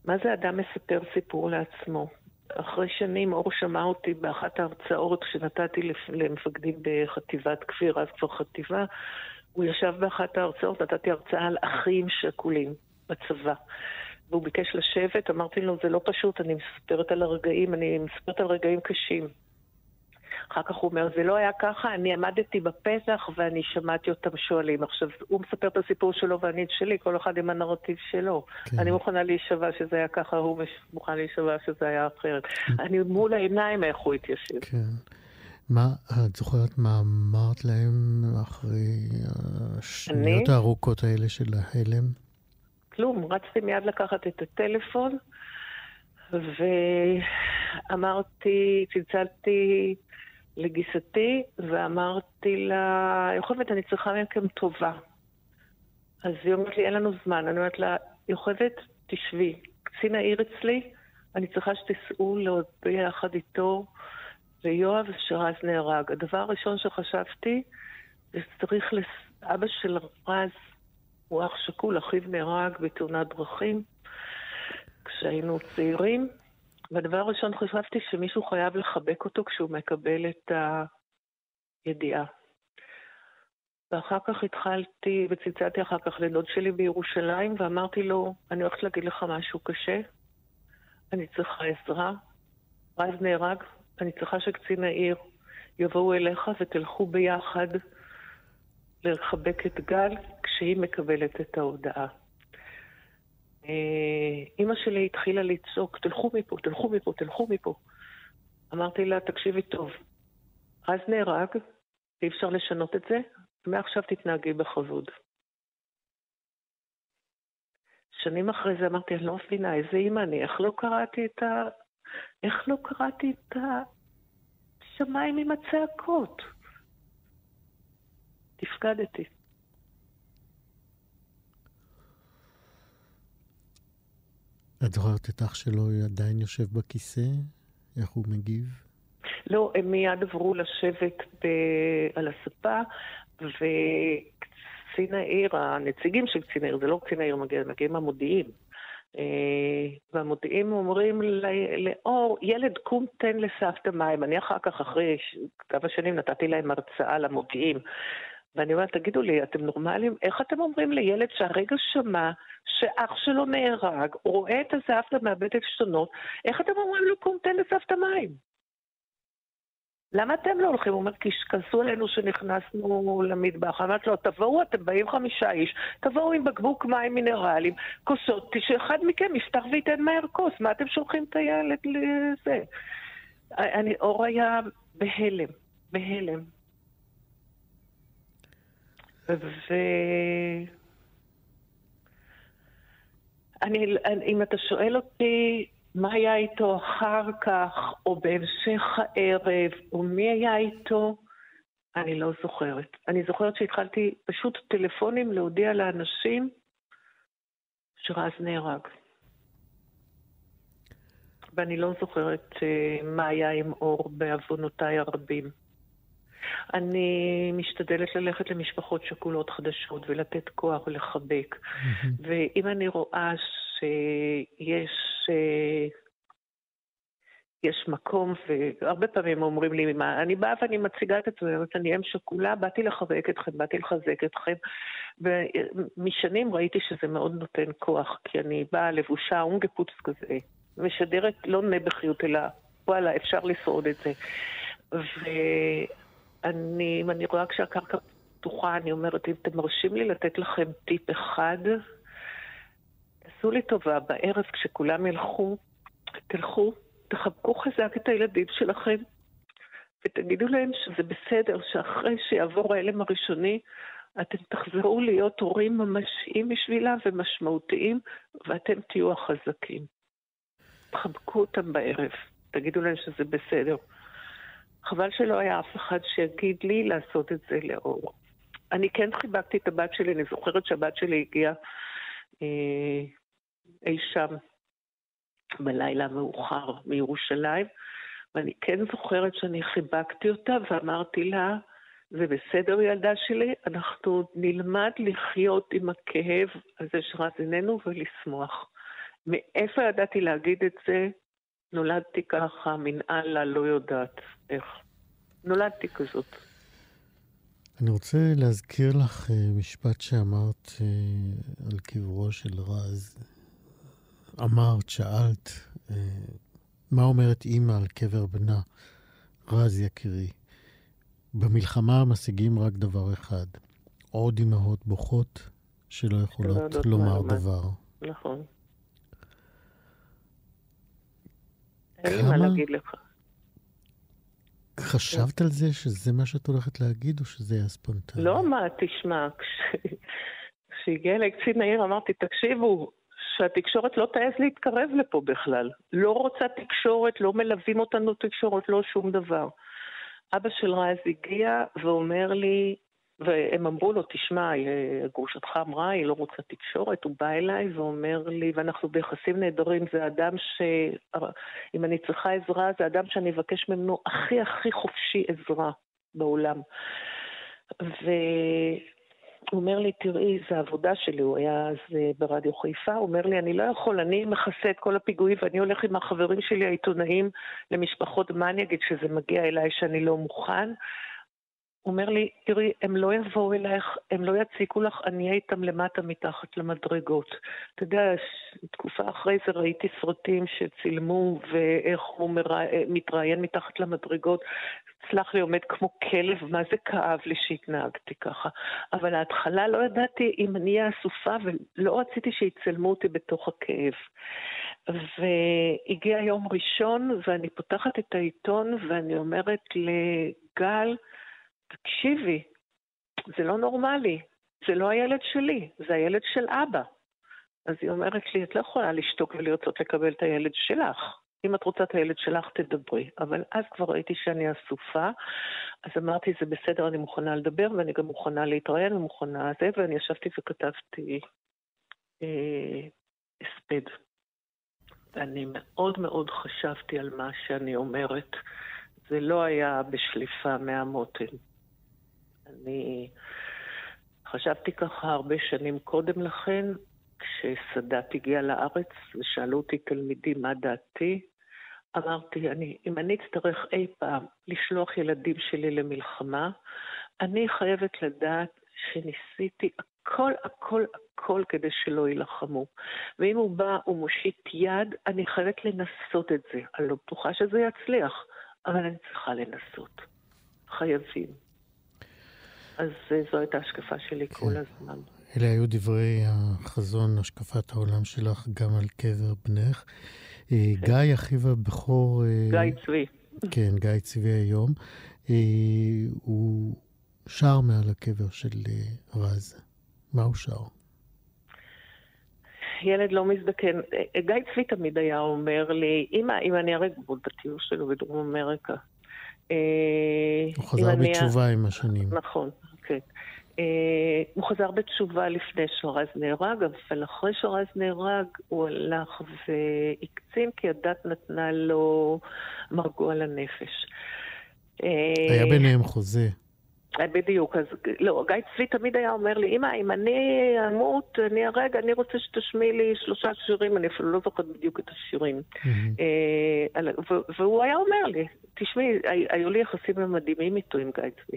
מה זה אדם מספר סיפור לעצמו? אחרי שנים אור שמע אותי באחת ההרצאות שנתתי למפקדים בחטיבת כפיר, אז כבר חטיבה, הוא ישב באחת ההרצאות, נתתי הרצאה על אחים שכולים בצבא. והוא ביקש לשבת, אמרתי לו, זה לא פשוט, אני מספרת על הרגעים, אני מספרת על רגעים קשים. אחר כך הוא אומר, זה לא היה ככה, אני עמדתי בפתח ואני שמעתי אותם שואלים. עכשיו, הוא מספר את הסיפור שלו ואני את שלי, כל אחד עם הנרטיב שלו. כן. אני מוכנה להישבע שזה היה ככה, הוא מוכן להישבע שזה היה אחרת. כן. אני מול העיניים איך הוא התיישב. כן. מה, את זוכרת מה אמרת להם אחרי השניות אני? הארוכות האלה של ההלם? כלום, רצתי מיד לקחת את הטלפון, ואמרתי, צלצלתי לגיסתי, ואמרתי לה, יוכבד, אני צריכה מכם טובה. אז היא אומרת לי, אין לנו זמן. אני אומרת לה, יוכבד, תשבי. קצין העיר אצלי, אני צריכה שתיסעו להודיע יחד איתו ויואב שרז נהרג. הדבר הראשון שחשבתי, זה שצריך, לס... אבא של רז הוא אח שכול, אחיו נהרג בתאונת דרכים כשהיינו צעירים. והדבר הראשון חשבתי שמישהו חייב לחבק אותו כשהוא מקבל את הידיעה. ואחר כך התחלתי, וצלצלתי אחר כך לדוד שלי בירושלים, ואמרתי לו, אני הולכת להגיד לך משהו קשה, אני צריכה עזרה. רז נהרג, אני צריכה שקצין העיר יבואו אליך ותלכו ביחד לחבק את גל כשהיא מקבלת את ההודעה. אה, אימא שלי התחילה לצעוק, תלכו מפה, תלכו מפה, תלכו מפה. אמרתי לה, תקשיבי טוב, אז נהרג, אי אפשר לשנות את זה, ומעכשיו תתנהגי בכבוד. שנים אחרי זה אמרתי, אני לא מבינה, איזה אימא אני, איך לא קראתי את ה... איך לא קראתי את השמיים עם הצעקות? תפקדתי. את זוכרת את אח שלו עדיין יושב בכיסא? איך הוא מגיב? לא, הם מיד עברו לשבת ב... על הספה, וקצין העיר, הנציגים של קצין העיר, זה לא קצין העיר, מגיעים, מגיעים המודיעין. אה, והמודיעין אומרים לאור, ילד קום תן לסבתא מים. אני אחר כך, אחרי כמה שנים, נתתי להם הרצאה למודיעין. ואני אומרת, תגידו לי, אתם נורמלים? איך אתם אומרים לילד שהרגע שמע שאח שלו נהרג, רואה את הסבתא מאבד עשתונות, איך אתם אומרים לו, קום תן לסבתא מים? למה אתם לא הולכים? הוא אומר, כי כעסו עלינו שנכנסנו למטבח. אמרתי לו, תבואו, אתם באים חמישה איש, תבואו עם בקבוק מים מינרליים, כוסות, שאחד מכם יפתח וייתן מהר כוס, מה אתם שולחים את הילד לזה? אני, אור היה בהלם, בהלם. ו... אני, אם אתה שואל אותי מה היה איתו אחר כך, או בהמשך הערב, או מי היה איתו, אני לא זוכרת. אני זוכרת שהתחלתי פשוט טלפונים להודיע לאנשים שרז נהרג. ואני לא זוכרת אה, מה היה עם אור בעוונותיי הרבים. אני משתדלת ללכת למשפחות שכולות חדשות ולתת כוח ולחבק. Mm-hmm. ואם אני רואה שיש... אה, יש מקום, והרבה פעמים אומרים לי, מה, אני באה ואני מציגה את עצמי, אני אם שכולה, באתי לחבק אתכם, באתי לחזק אתכם, ומשנים ראיתי שזה מאוד נותן כוח, כי אני באה לבושה אונגפוץ כזה, משדרת לא נבחיות, אלא וואלה, אפשר לשרוד את זה. אני, אם אני רואה כשהקרקע פתוחה, אני אומרת, אם אתם מרשים לי לתת לכם טיפ אחד, תעשו לי טובה, בערב כשכולם ילכו, תלכו, תחבקו חזק את הילדים שלכם, ותגידו להם שזה בסדר, שאחרי שיעבור ההלם הראשוני, אתם תחזרו להיות הורים ממשיים בשבילם ומשמעותיים, ואתם תהיו החזקים. תחבקו אותם בערב, תגידו להם שזה בסדר. חבל שלא היה אף אחד שיגיד לי לעשות את זה לאור. אני כן חיבקתי את הבת שלי, אני זוכרת שהבת שלי הגיעה אה, אי שם בלילה המאוחר מירושלים, ואני כן זוכרת שאני חיבקתי אותה ואמרתי לה, זה בסדר ילדה שלי, אנחנו נלמד לחיות עם הכאב הזה שרז איננו ולשמוח. מאיפה ידעתי להגיד את זה? נולדתי ככה, מן אללה, לא יודעת איך. נולדתי כזאת. אני רוצה להזכיר לך uh, משפט שאמרת uh, על קברו של רז. אמרת, שאלת, uh, מה אומרת אימא על קבר בנה? רז יקירי, במלחמה משיגים רק דבר אחד, עוד אמהות בוכות שלא יכולות לומר דבר. נכון. אין לי מה להגיד לך. חשבת על זה שזה מה שאת הולכת להגיד, או שזה היה ספונטני? לא, מה, תשמע, כשהגיע אליי קצין העיר אמרתי, תקשיבו, שהתקשורת לא תעז להתקרב לפה בכלל. לא רוצה תקשורת, לא מלווים אותנו תקשורת, לא שום דבר. אבא של רז הגיע ואומר לי, והם אמרו לו, תשמע, גרושתך אמרה, היא לא רוצה תקשורת, הוא בא אליי ואומר לי, ואנחנו ביחסים נהדרים, זה אדם ש... אם אני צריכה עזרה, זה אדם שאני אבקש ממנו הכי הכי חופשי עזרה בעולם. והוא אומר לי, תראי, זו עבודה שלי, הוא היה אז אה, ברדיו חיפה, הוא אומר לי, אני לא יכול, אני מכסה את כל הפיגועים ואני הולך עם החברים שלי העיתונאים למשפחות, מה אני אגיד שזה מגיע אליי שאני לא מוכן? אומר לי, תראי, הם לא יבואו אלייך, הם לא יציקו לך, אני אהיה איתם למטה מתחת למדרגות. אתה יודע, תקופה אחרי זה ראיתי סרטים שצילמו ואיך הוא מרא... מתראיין מתחת למדרגות. סלח לי, עומד כמו כלב, מה זה כאב לי שהתנהגתי ככה. אבל ההתחלה לא ידעתי אם אני אהיה אסופה ולא רציתי שיצלמו אותי בתוך הכאב. והגיע יום ראשון ואני פותחת את העיתון ואני אומרת לגל, תקשיבי, זה לא נורמלי, זה לא הילד שלי, זה הילד של אבא. אז היא אומרת לי, את לא יכולה לשתוק ולרצות לקבל את הילד שלך. אם את רוצה את הילד שלך, תדברי. אבל אז כבר ראיתי שאני אסופה, אז אמרתי, זה בסדר, אני מוכנה לדבר, ואני גם מוכנה להתראיין ומוכנה זה, ואני ישבתי וכתבתי אה, הספד. ואני מאוד מאוד חשבתי על מה שאני אומרת. זה לא היה בשליפה מהמותן. אני חשבתי ככה הרבה שנים קודם לכן, כשסאדאת הגיע לארץ ושאלו אותי תלמידים מה דעתי, אמרתי, אני, אם אני אצטרך אי פעם לשלוח ילדים שלי למלחמה, אני חייבת לדעת שניסיתי הכל, הכל, הכל כדי שלא יילחמו. ואם הוא בא ומושיט יד, אני חייבת לנסות את זה. אני לא בטוחה שזה יצליח, אבל אני צריכה לנסות. חייבים. אז אה, זו הייתה השקפה שלי כן. כל הזמן. אלה היו דברי החזון, השקפת העולם שלך, גם על קבר בנך. אה, כן. גיא, אחיו הבכור... אה, גיא צבי. כן, גיא צבי היום. הוא שר מעל הקבר של רז. מה הוא שר? ילד לא מזדקן. גיא צבי תמיד היה אומר לי, אמא, אם אני גבול בטיול שלו בדרום אמריקה, הוא חזר בתשובה עם השנים. נכון, כן. אה, הוא חזר בתשובה לפני שרז נהרג, אבל אחרי שרז נהרג הוא הלך והקצין כי הדת נתנה לו מרגוע לנפש. היה ביניהם חוזה. אה, בדיוק, אז לא, גיא צבי תמיד היה אומר לי, אמא, אם אני אמות, אני הרגע, אני רוצה שתשמיעי לי שלושה שירים, אני אפילו לא זוכרת בדיוק את השירים. אה, והוא היה אומר לי, תשמעי, היו לי יחסים מדהימים איתו עם גיא צבי.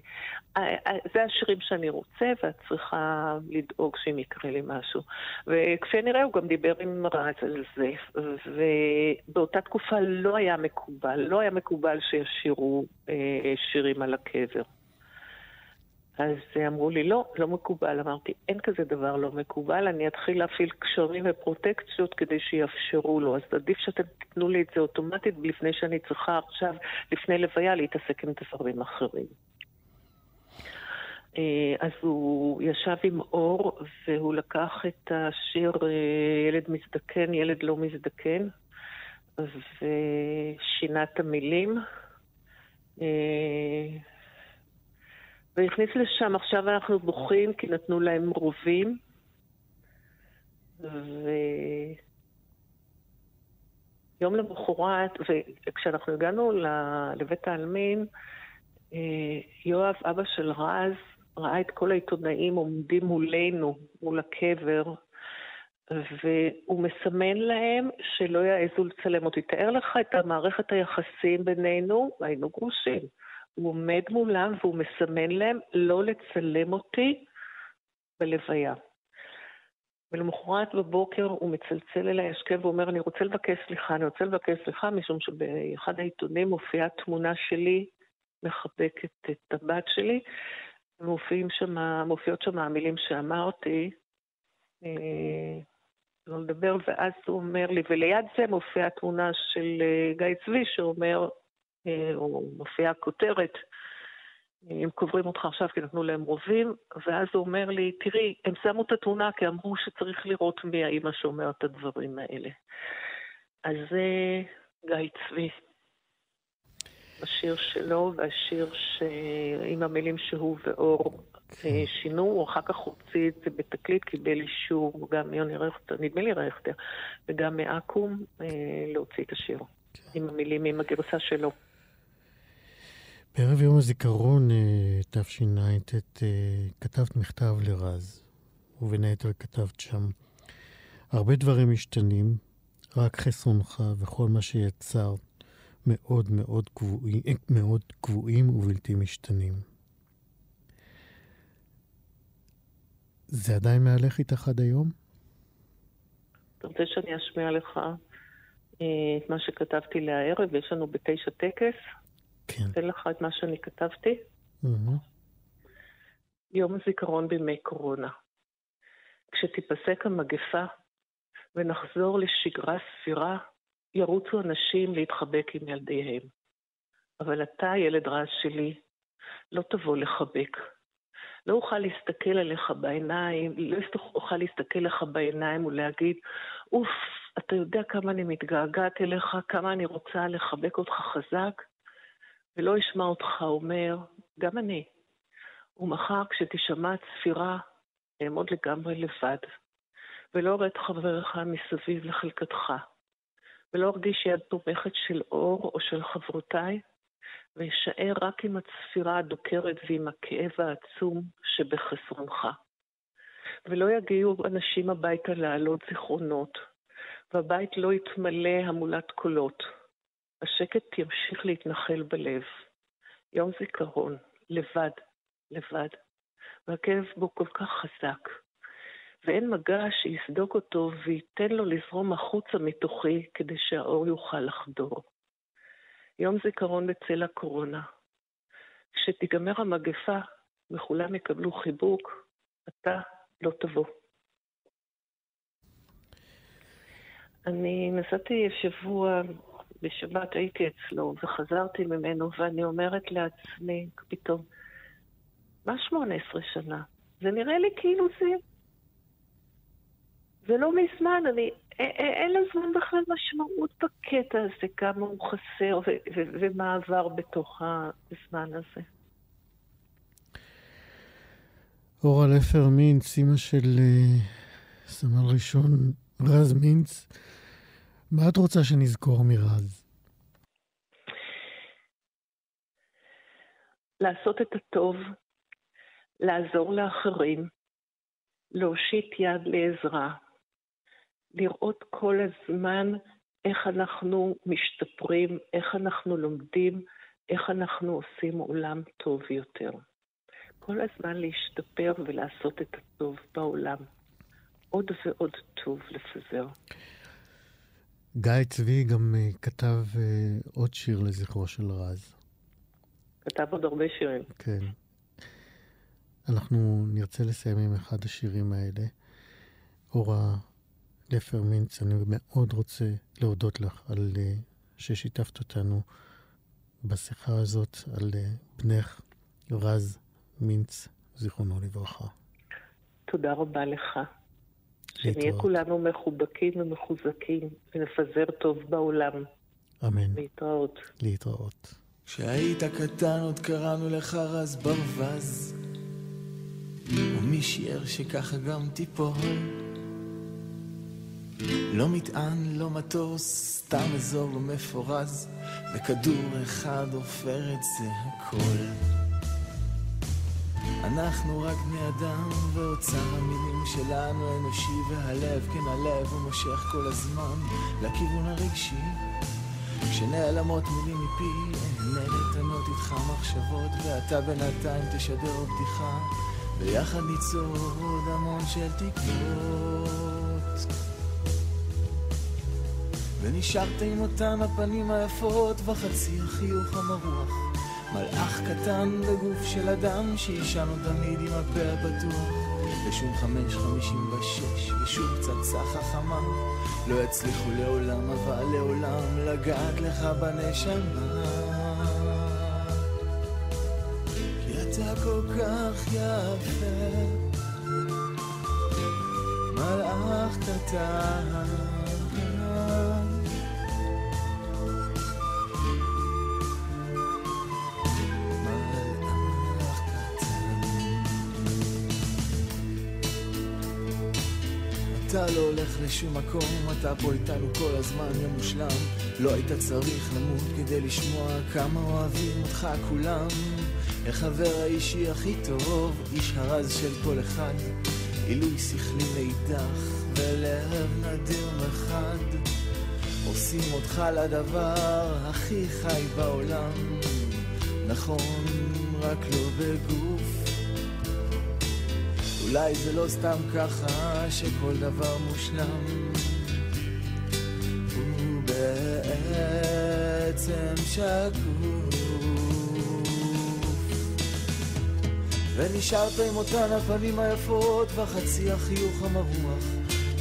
אה, זה השירים שאני רוצה, ואת צריכה לדאוג שאם יקרה לי משהו. וכפי הנראה, הוא גם דיבר עם רז על זה, ובאותה תקופה לא היה מקובל, לא היה מקובל שישירו שירים על הקבר. אז אמרו לי, לא, לא מקובל. אמרתי, אין כזה דבר לא מקובל, אני אתחיל להפעיל קשרים ופרוטקציות כדי שיאפשרו לו. אז עדיף שאתם תיתנו לי את זה אוטומטית לפני שאני צריכה עכשיו, לפני לוויה, להתעסק עם דברים אחרים. אה, אז הוא ישב עם אור, והוא לקח את השיר אה, ילד מזדקן, ילד לא מזדקן, ושינה את המילים. אה, והכניס לשם, עכשיו אנחנו בוכים כי נתנו להם רובים. ויום למחרת, וכשאנחנו הגענו לבית העלמין, יואב, אבא של רז, ראה את כל העיתונאים עומדים מולנו, מול הקבר, והוא מסמן להם שלא יעזו לצלם אותי. תאר לך את המערכת היחסים בינינו, היינו גרושים. הוא עומד מולם והוא מסמן להם לא לצלם אותי בלוויה. ולמחרת בבוקר הוא מצלצל אליי השכם ואומר, אני רוצה לבקש סליחה, אני רוצה לבקש סליחה, משום שבאחד העיתונים מופיעה תמונה שלי מחבקת את הבת שלי, ומופיעות שם, שם המילים שאמרתי, אה, לא לדבר, ואז הוא אומר לי, וליד זה מופיעה תמונה של אה, גיא צבי שאומר, או מופיעה כותרת, הם קוברים אותך עכשיו כי נתנו להם רובים, ואז הוא אומר לי, תראי, הם שמו את התמונה כי אמרו שצריך לראות מי האימא שאומר את הדברים האלה. אז זה גיא צבי. השיר שלו והשיר ש... עם המילים שהוא ואור כן. שינו, אחר כך הוציא את זה בתקליט, קיבל אישור גם מיוני רכטר, נדמה לי רכטר, וגם מאקו"ם אה, להוציא את השיר, כן. עם המילים, עם הגרסה שלו. בערב יום הזיכרון אה, תשע"ט אה, כתבת מכתב לרז, ובין היתר כתבת שם, הרבה דברים משתנים, רק חסרונך וכל מה שיצרת מאוד מאוד קבועים, מאוד קבועים ובלתי משתנים. זה עדיין מהלך איתך עד היום? אתה רוצה שאני אשמיע לך אה, את מה שכתבתי לערב? יש לנו בתשע טקס. כן. אתן לך את מה שאני כתבתי. Mm-hmm. יום הזיכרון בימי קורונה. כשתיפסק המגפה ונחזור לשגרה סבירה, ירוצו אנשים להתחבק עם ילדיהם. אבל אתה, ילד רז שלי, לא תבוא לחבק. לא אוכל להסתכל עליך בעיניים, לא אוכל להסתכל לך בעיניים ולהגיד, אוף, אתה יודע כמה אני מתגעגעת אליך, כמה אני רוצה לחבק אותך חזק, ולא אשמע אותך אומר, גם אני. ומחר כשתשמע צפירה, אעמוד לגמרי לבד, ולא אראה את חבריך מסביב לחלקתך, ולא ארגיש יד תומכת של אור או של חברותיי, ואשאר רק עם הצפירה הדוקרת ועם הכאב העצום שבחסרונך. ולא יגיעו אנשים הביתה להעלות זיכרונות, והבית לא יתמלא המולת קולות. השקט ימשיך להתנחל בלב. יום זיכרון, לבד, לבד, והכאב בו כל כך חזק. ואין מגע שיסדוק אותו וייתן לו לזרום החוצה מתוכי כדי שהאור יוכל לחדור. יום זיכרון בצל הקורונה. כשתיגמר המגפה וכולם יקבלו חיבוק, אתה לא תבוא. אני נסעתי שבוע, בשבת הייתי אצלו וחזרתי ממנו ואני אומרת לעצמי פתאום, מה 18 שנה? זה נראה לי כאילו זה... זה לא מזמן, אני... אין לזמן בכלל משמעות בקטע הזה, כמה הוא חסר ומה עבר בתוך הזמן הזה. אורה לפר מינץ, אימא של uh, סמל ראשון רז מינץ, מה את רוצה שנזכור מרז? לעשות את הטוב, לעזור לאחרים, להושיט יד לעזרה, לראות כל הזמן איך אנחנו משתפרים, איך אנחנו לומדים, איך אנחנו עושים עולם טוב יותר. כל הזמן להשתפר ולעשות את הטוב בעולם. עוד ועוד טוב לפזר. גיא צבי גם uh, כתב uh, עוד שיר לזכרו של רז. כתב עוד הרבה שירים. כן. אנחנו נרצה לסיים עם אחד השירים האלה. אורה לפר מינץ, אני מאוד רוצה להודות לך על uh, ששיתפת אותנו בשיחה הזאת על uh, בנך רז מינץ, זיכרונו לברכה. תודה רבה לך. שנהיה כולנו מחובקים ומחוזקים ונפזר טוב בעולם. אמן. להתראות. להתראות. כשהיית קטן עוד קראנו לך רז ברווז, ומי שיער שככה גם תיפול. לא מטען, לא מטוס, סתם אזור לא מפורז, וכדור אחד עופר את זה הכל. אנחנו רק בני אדם, ואוצר המילים שלנו אנושי, והלב, כן הלב, הוא מושך כל הזמן לכיוון הרגשי. כשנעלמות מילים מפי, אהנה לטענות איתך מחשבות, ואתה בינתיים תשדר בדיחה, ויחד ניצור עוד המון של תקוות. ונשארת עם אותן הפנים היפות, וחצי החיוך המרוח. מלאך קטן בגוף של אדם, עוד תמיד עם הפה הפתוח. ושום חמש חמישים ושש, ושוב פצצה חכמה. לא יצליחו לעולם, אבל לעולם, לגעת לך בנשמה. כי אתה כל כך יפה, מלאך קטן. אתה לא הולך לשום מקום, אתה פה איתנו כל הזמן, יום מושלם. לא היית צריך למות כדי לשמוע כמה אוהבים אותך כולם. החבר האישי הכי טוב, איש הרז של כל אחד. עילוי שכלי מאידך, ולב נדיר מחד. עושים אותך לדבר הכי חי בעולם. נכון, רק לא בגוף. אולי זה לא סתם ככה שכל דבר מושלם. הוא בעצם שקוף. ונשארת עם אותן הפנים היפות והחצי החיוך המרוח.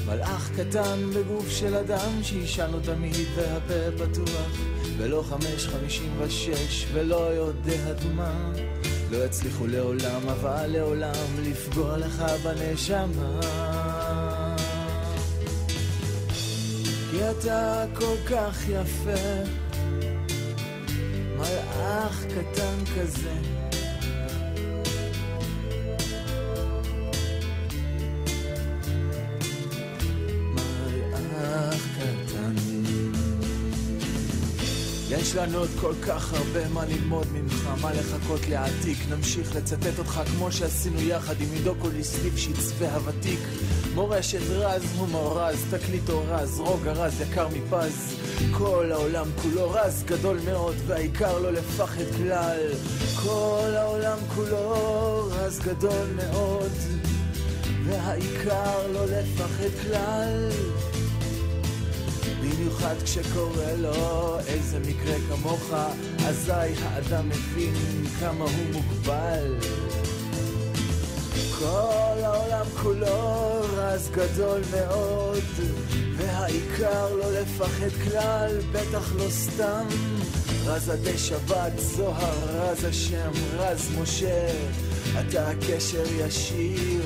מלאך קטן בגוף של אדם שישן לו תמיד והפה פתוח. ולא חמש חמישים ושש ולא יודע דומה לא יצליחו לעולם, אבל לעולם לפגוע לך בנשמה. כי אתה כל כך יפה, מלאך קטן כזה. לנו עוד כל כך הרבה מה ללמוד ממך, מה לחכות להעתיק. נמשיך לצטט אותך כמו שעשינו יחד עם עידו קוליסליפשיץ והוותיק. מורשת רז, הומור רז, תקליטו רז, רוגע רז, יקר מפז. כל העולם כולו רז גדול מאוד, והעיקר לא לפחד כלל. כל העולם כולו רז גדול מאוד, והעיקר לא לפחד כלל. במיוחד כשקורה לו איזה מקרה כמוך, אזי האדם מבין כמה הוא מוגבל. כל העולם כולו רז גדול מאוד, והעיקר לא לפחד כלל, בטח לא סתם. רז עדי שבת, זוהר, רז השם, רז משה, אתה הקשר ישיר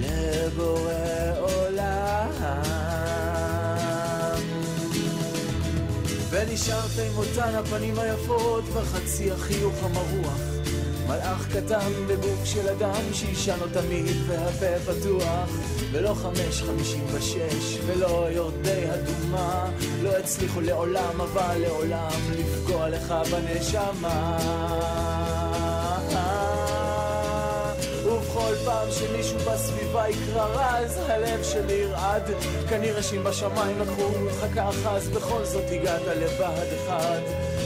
לבורא עולם. ונשארת עם אותן הפנים היפות וחצי החיוך המרוח. מלאך קטן בגוף של אדם שישן לו תמיד והפה פתוח. ולא חמש חמישים ושש ולא יורדי אדומה לא הצליחו לעולם אבל לעולם לפגוע לך בנשמה ובכל פעם שמישהו בסביבה יקרא רז, הלב שלי ירעד. כנראה שאם בשמיים לקחו אותך ככה, אז בכל זאת הגעת לבה"ד אחד.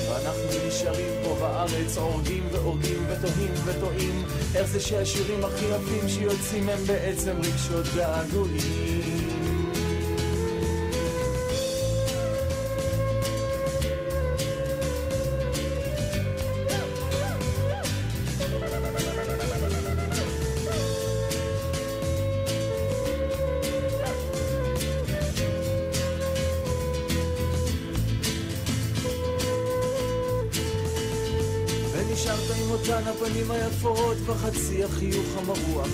ואנחנו נשארים פה בארץ, הורגים והורגים וטועים וטועים. איך זה שהשירים הכי יפים שיוצאים הם בעצם רגשות געגועים. הפנים היפות וחצי החיוך המרוח.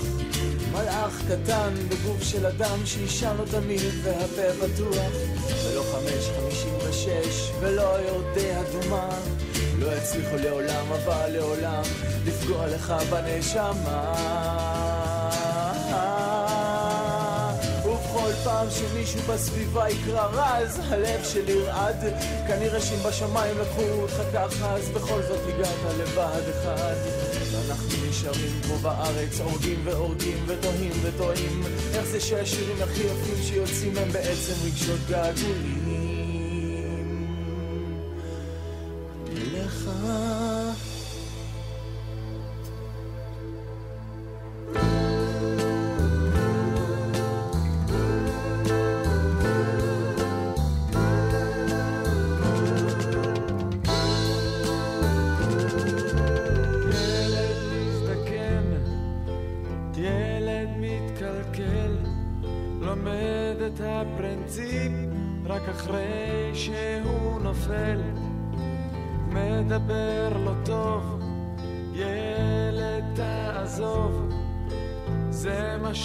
מלאך קטן בגוף של אדם שישן לו תמיד והפה פתוח. ולא חמש חמישים ושש ולא יורדי אדומה. לא יצליחו לעולם אבל לעולם לפגוע לך בנשמה. בכל פעם שמישהו בסביבה יקרא רז, הלב שלי ירעד. כנראה שאם בשמיים לקחו אותך ככה, אז בכל זאת הגעת לבה"ד אחד. ואנחנו נשארים פה בארץ, הורגים והורגים ותוהים וטועים. איך זה שהשירים הכי יפים שיוצאים הם בעצם רגשות געגועים.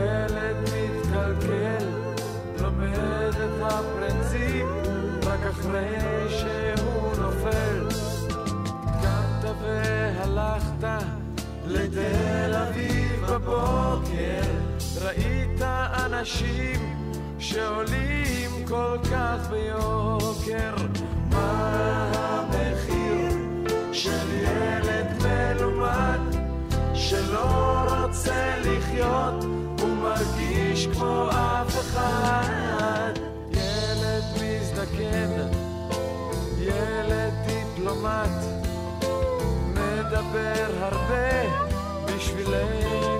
ילד מתקלקל, לומד את הפרינציפ רק אחרי שהוא נופל. קמת והלכת לתל אביב בבוקר, ראית אנשים שעולים כל כך ביוקר. מה המחיר של ילד מלומד שלא רוצה לחיות ומרגיש כמו אף אחד? ילד מזדקן, ילד דיפלומט, מדבר הרבה בשבילנו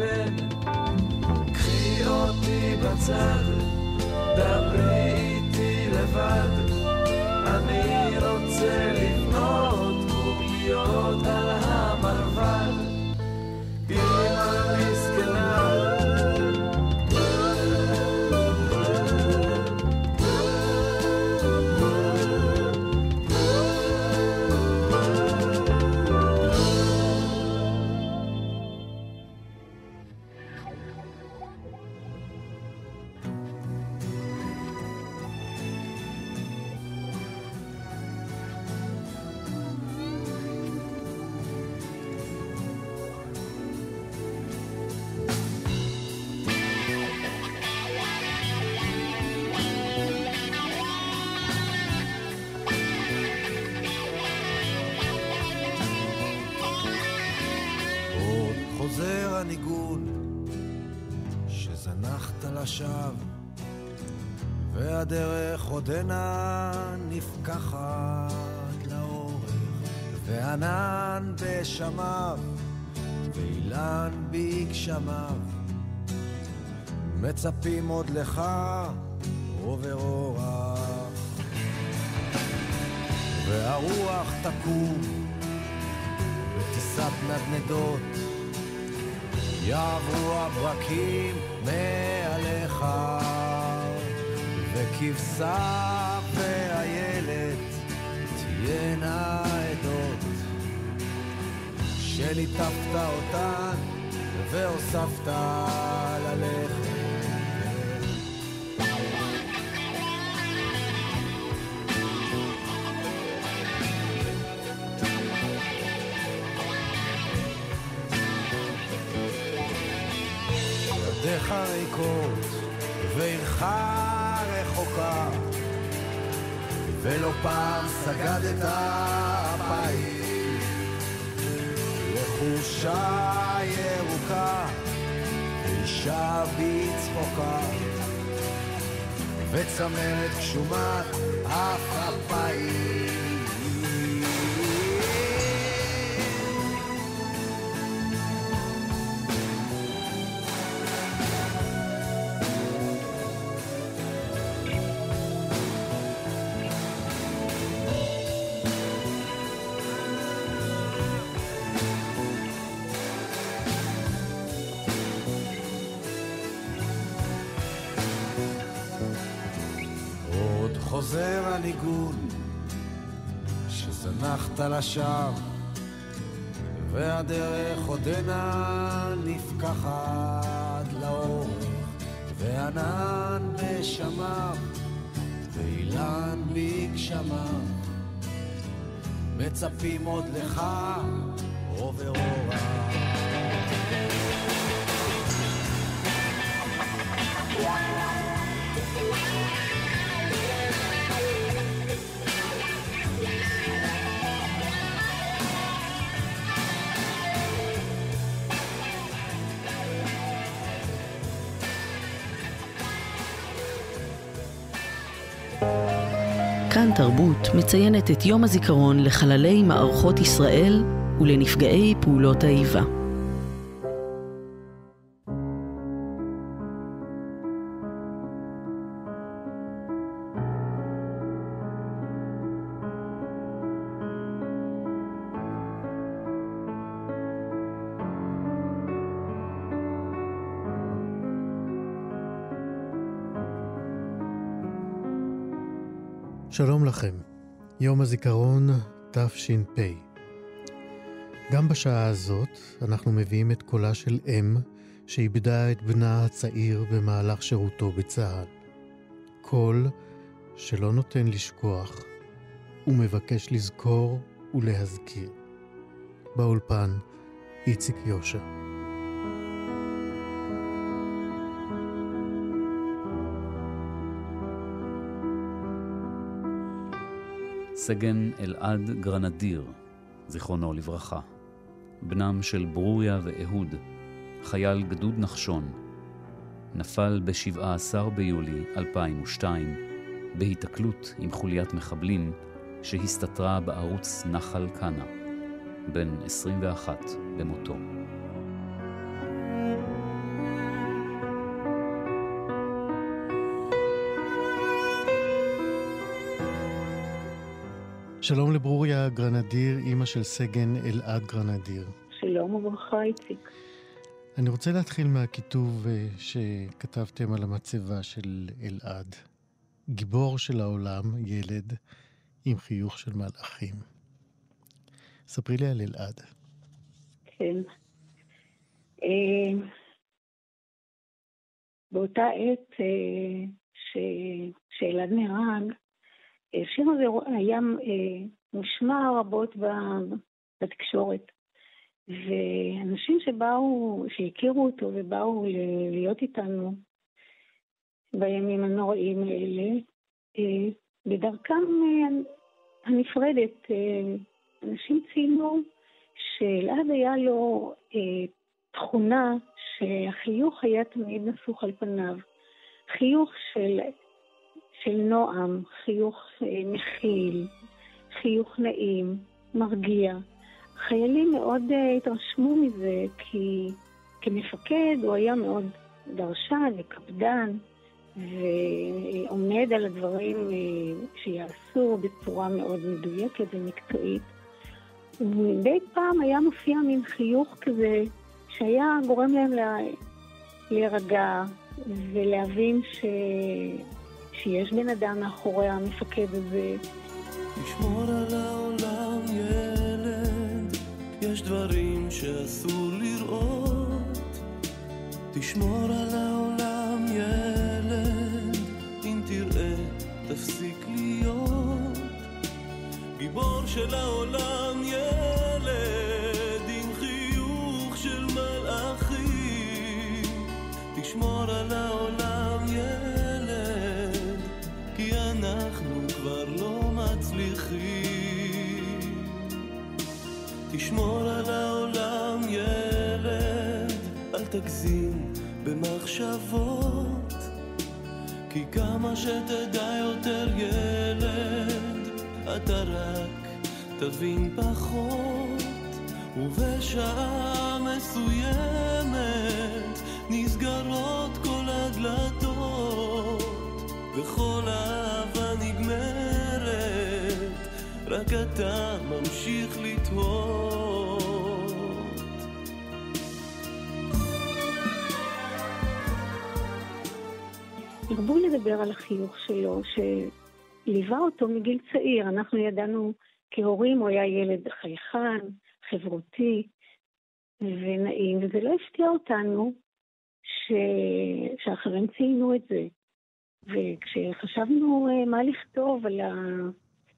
הבן. קחי אותי בצד, דברי איתי לבד, אני רוצה לבנות בגשמיו מצפים עוד לך עובר אורח. והרוח תקום בטיסת נדנדות. יעברו הברקים מעליך וכבשה ואיילת תהיינה עדות. שליטפת אותן והוספת ללחם. ידיך ריקות ועירך רחוקה ולא פעם סגדת הבית לחושה ירוקה אישה בצחוקה. וצמרת גשומת אף אפיים שזנחת לשווא והדרך עודנה נפקחת לאורך וענן בשמיו ואילן בגשמיו מצפים עוד לך עובר אורה כאן תרבות מציינת את יום הזיכרון לחללי מערכות ישראל ולנפגעי פעולות האיבה. לכם, יום הזיכרון תש"פ. גם בשעה הזאת אנחנו מביאים את קולה של אם שאיבדה את בנה הצעיר במהלך שירותו בצה"ל. קול שלא נותן לשכוח ומבקש לזכור ולהזכיר. באולפן, איציק יושע. סגן אלעד גרנדיר, זיכרונו לברכה, בנם של ברוריה ואהוד, חייל גדוד נחשון, נפל ב-17 ביולי 2002 בהיתקלות עם חוליית מחבלים שהסתתרה בערוץ נחל קנה, בן 21 במותו. שלום לברוריה גרנדיר, אימא של סגן אלעד גרנדיר. שלום וברכה, איציק. אני רוצה להתחיל מהכיתוב אה, שכתבתם על המצבה של אלעד. גיבור של העולם, ילד, עם חיוך של מלאכים. ספרי לי על אלעד. כן. אה, באותה עת אה, שאלעד נהרג, השיר הזה היה אה, מושמע רבות בתקשורת. ואנשים שבאו, שהכירו אותו ובאו להיות איתנו בימים הנוראים האלה, אה, בדרכם אה, הנפרדת, אנשים ציינו שאלעד היה לו תכונה שהחיוך היה תמיד נסוך על פניו. חיוך של של נועם, חיוך אה, מכיל, חיוך נעים, מרגיע. חיילים מאוד uh, התרשמו מזה, כי כמפקד הוא היה מאוד דרשן וקפדן, ועומד על הדברים uh, שיעשו בצורה מאוד מדויקת ומקצועית. ומדי פעם היה מופיע מין חיוך כזה, שהיה גורם להם לה... להירגע ולהבין ש... שיש בן אדם מאחורי המפקד הזה. תשמור על העולם ילד, יש דברים שאסור לראות. תשמור על העולם ילד, אם תראה תפסיק להיות. גיבור של העולם ילד, עם חיוך של מלאכים. תשמור תשמור על העולם ילד, אל תגזים במחשבות, כי כמה שתדע יותר ילד, אתה רק תבין פחות, ובשעה מסוימת נסגרות כל הדלתות, וכל אהבה רק אתה ממשיך לתהות. הרבו לדבר על החיוך שלו, שליווה אותו מגיל צעיר. אנחנו ידענו כהורים, הוא היה ילד חייכן, חברותי ונעים, וזה לא הפתיע אותנו ש... שאחרים ציינו את זה. וכשחשבנו אה, מה לכתוב על, ה...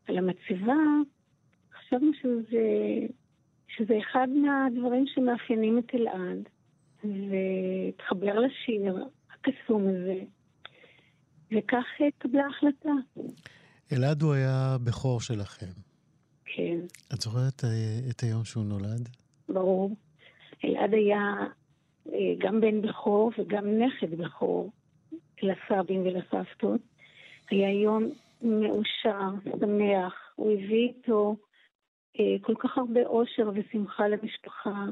על המצבה, חשבנו שזה, שזה אחד מהדברים שמאפיינים את אלעד, והתחבר לשיר הקסום הזה, וכך התקבלה ההחלטה. אלעד הוא היה בכור שלכם. כן. את זוכרת אה, את היום שהוא נולד? ברור. אלעד היה אה, גם בן בכור וגם נכד בכור לסבים ולסבתות. היה יום מאושר, שמח. הוא הביא איתו אה, כל כך הרבה אושר ושמחה למשפחה.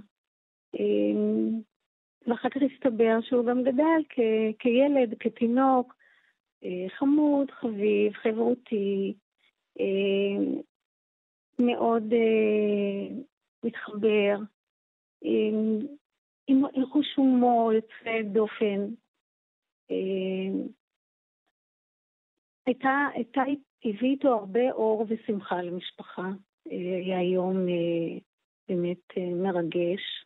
ואחר כך הסתבר שהוא גם גדל כ- כילד, כתינוק, חמוד, חביב, חברותי, מאוד מתחבר, עם, עם חוש הומור יוצא דופן. הייתה, הייתה, הביא איתו הרבה אור ושמחה למשפחה. היה יום באמת מרגש.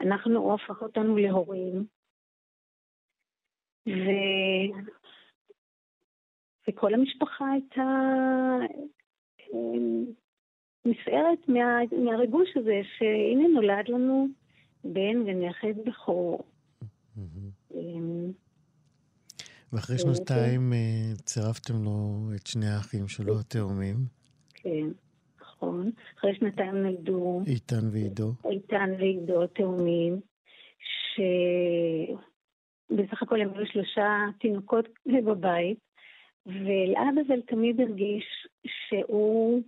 אנחנו, הוא הפך אותנו להורים. ו... וכל המשפחה הייתה נסערת מה, מהריגוש הזה, שהנה נולד לנו בן ונכד בכור. אמ, ואחרי שנתיים אה, צירפתם לו את שני האחים שלו, התאומים. כן, נכון. אחרי שנתיים נולדו... איתן ועידו. איתן ועידו התאומים, שבסך הכל הם היו שלושה תינוקות בבית, ואלעד אבל תמיד הרגיש שהוא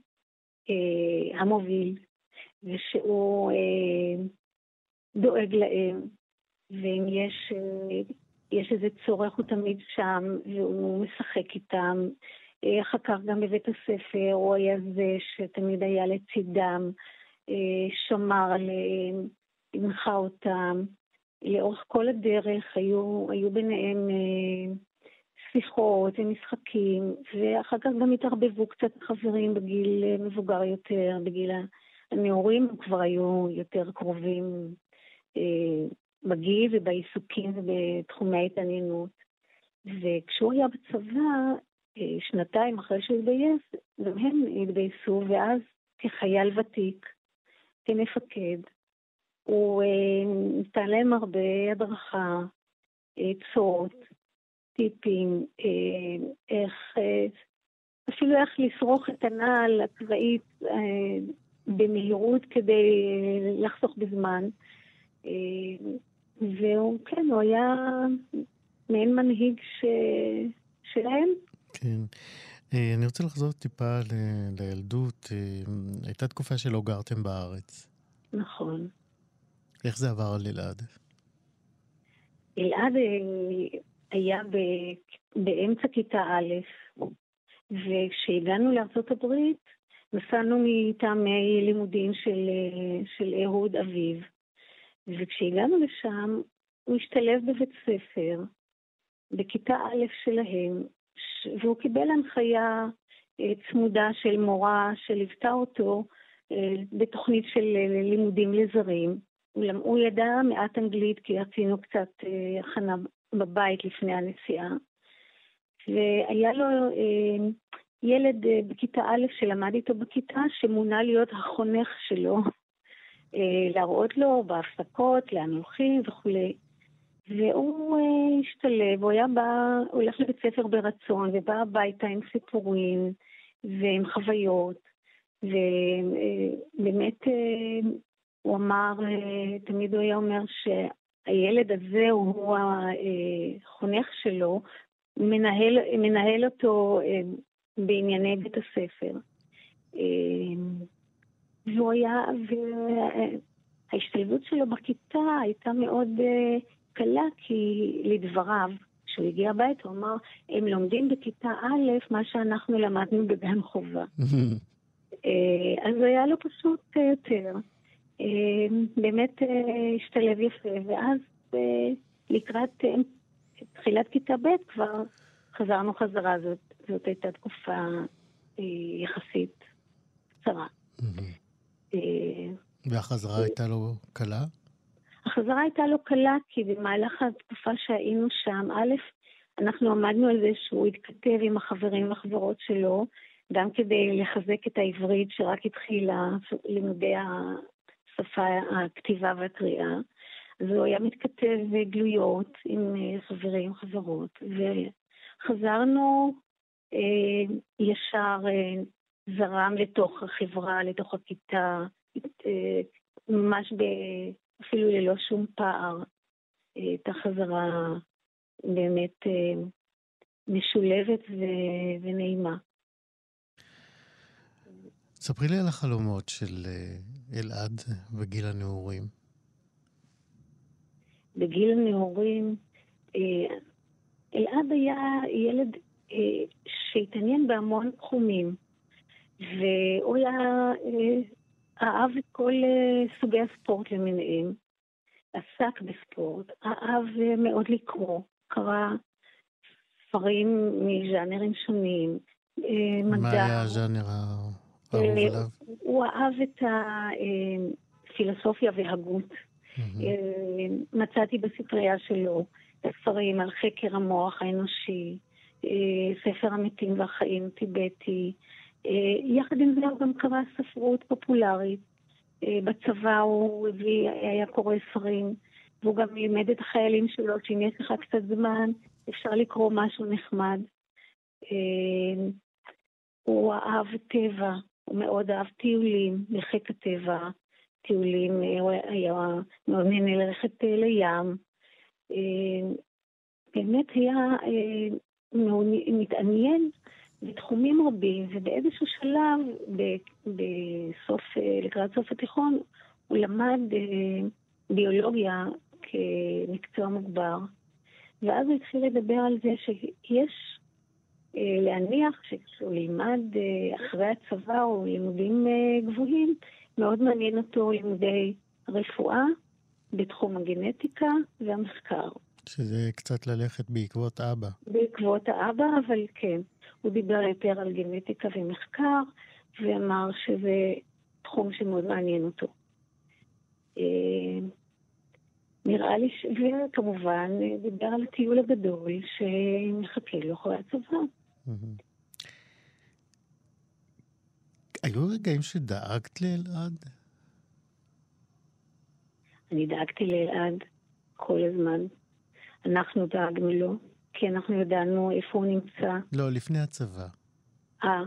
אה, המוביל, ושהוא אה, דואג להם, ואם יש, אה, יש איזה צורך הוא תמיד שם, והוא משחק איתם. אה, אחר כך גם בבית הספר הוא היה זה שתמיד היה לצידם, אה, שמר עליהם, הנחה אותם. לאורך כל הדרך היו, היו ביניהם אה, שיחות ומשחקים, ואחר כך גם התערבבו קצת חברים בגיל מבוגר יותר, בגיל הנעורים כבר היו יותר קרובים בגיל ובעיסוקים ובתחומי ההתעניינות. וכשהוא היה בצבא, אה, שנתיים אחרי שהוא התגייס, גם הם התגייסו, ואז כחייל ותיק, כמפקד, הוא נתן להם הרבה הדרכה, טיפים, אה, איך, אה, אפילו איך לשרוך את הנעל הצבאית אה, במהירות כדי לחסוך בזמן. והוא, כן, הוא היה מעין מנהיג ש... שלהם. כן. אני רוצה לחזור טיפה ל... לילדות. הייתה תקופה שלא גרתם בארץ. נכון. איך זה עבר על אלעד? אלעד היה ב, באמצע כיתה א', וכשהגענו הברית, נסענו מטעמי לימודים של, של אהוד אביו, וכשהגענו לשם, הוא השתלב בבית ספר, בכיתה א' שלהם, והוא קיבל הנחיה אה, צמודה של מורה שליוותה אותו אה, בתוכנית של אה, לימודים לזרים. הוא ידע מעט אנגלית כי עשינו קצת הכנה בבית לפני הנסיעה. והיה לו ילד בכיתה א' שלמד איתו בכיתה, שמונה להיות החונך שלו, להראות לו בהפסקות, לאן הולכים וכולי. והוא אה, השתלב, הוא היה בא, הוא הולך לבית ספר ברצון, ובא הביתה עם סיפורים ועם חוויות, ובאמת אה, הוא אמר, אה, תמיד הוא היה אומר שהילד הזה הוא החונך שלו, מנהל, מנהל אותו בענייני בית הספר. והוא היה, וההשתלבות שלו בכיתה הייתה מאוד קלה, כי לדבריו, כשהוא הגיע הביתה, הוא אמר, הם לומדים בכיתה א' מה שאנחנו למדנו בגן חובה. אה, אז היה לו פשוט אה, יותר. אה, באמת השתלב יפה, ואז לקראת תחילת כיתה ב' כבר חזרנו חזרה, זאת, זאת הייתה תקופה יחסית קצרה. והחזרה הייתה לו קלה? החזרה הייתה לו קלה, כי במהלך התקופה שהיינו שם, א', אנחנו עמדנו על זה שהוא התכתב עם החברים והחברות שלו, גם כדי לחזק את העברית שרק התחילה, לימודי השפה, הכתיבה והקריאה. אז הוא היה מתכתב גלויות עם חברים, חברות, וחזרנו אה, ישר, אה, זרם לתוך החברה, לתוך הכיתה, אה, ממש ב... אפילו ללא שום פער, אה, את החזרה באמת אה, משולבת ו- ונעימה. ספרי לי על החלומות של אה, אלעד בגיל הנעורים. בגיל הנעורים, אלעד היה ילד שהתעניין בהמון תחומים, והוא היה אהב את כל אה, סוגי הספורט למיניהם, עסק בספורט, אהב אה, מאוד לקרוא, קרא ספרים מז'אנרים שונים, אה, מדע. מה היה הז'אנר האהוב עליו? הוא אהב את הפילוסופיה והגות. מצאתי בספרייה שלו ספרים על חקר המוח האנושי, ספר המתים והחיים טיבטי, אה, יחד עם זה הוא גם קרא ספרות פופולרית. אה, בצבא הוא הביא, היה קורא ספרים, והוא גם לימד את החיילים שלו שאם יש לך קצת זמן, אפשר לקרוא משהו נחמד. אה, הוא אהב טבע, הוא מאוד אהב טיולים לחיק הטבע, טיולים, הוא היה מאוד נהנה ללכת לים. באמת היה מתעניין בתחומים רבים, ובאיזשהו שלב, בסוף, אה, לקראת סוף התיכון, הוא למד אה, ביולוגיה כמקצוע מוגבר, ואז הוא התחיל לדבר על זה שיש אה, להניח שכשהוא ילמד אחרי הצבא או לימודים גבוהים, מאוד מעניין אותו לימודי רפואה בתחום הגנטיקה והמחקר. שזה קצת ללכת בעקבות אבא. בעקבות האבא, אבל כן. הוא דיבר יותר על גנטיקה ומחקר, ואמר שזה תחום שמאוד מעניין אותו. אה, נראה לי, ש... וכמובן דיבר על הטיול הגדול שמחכה לו אחרי הצבא. היו רגעים שדאגת לאלעד? אני דאגתי לאלעד כל הזמן. אנחנו דאגנו לו. כי אנחנו ידענו איפה הוא נמצא. לא, לפני הצבא. אה.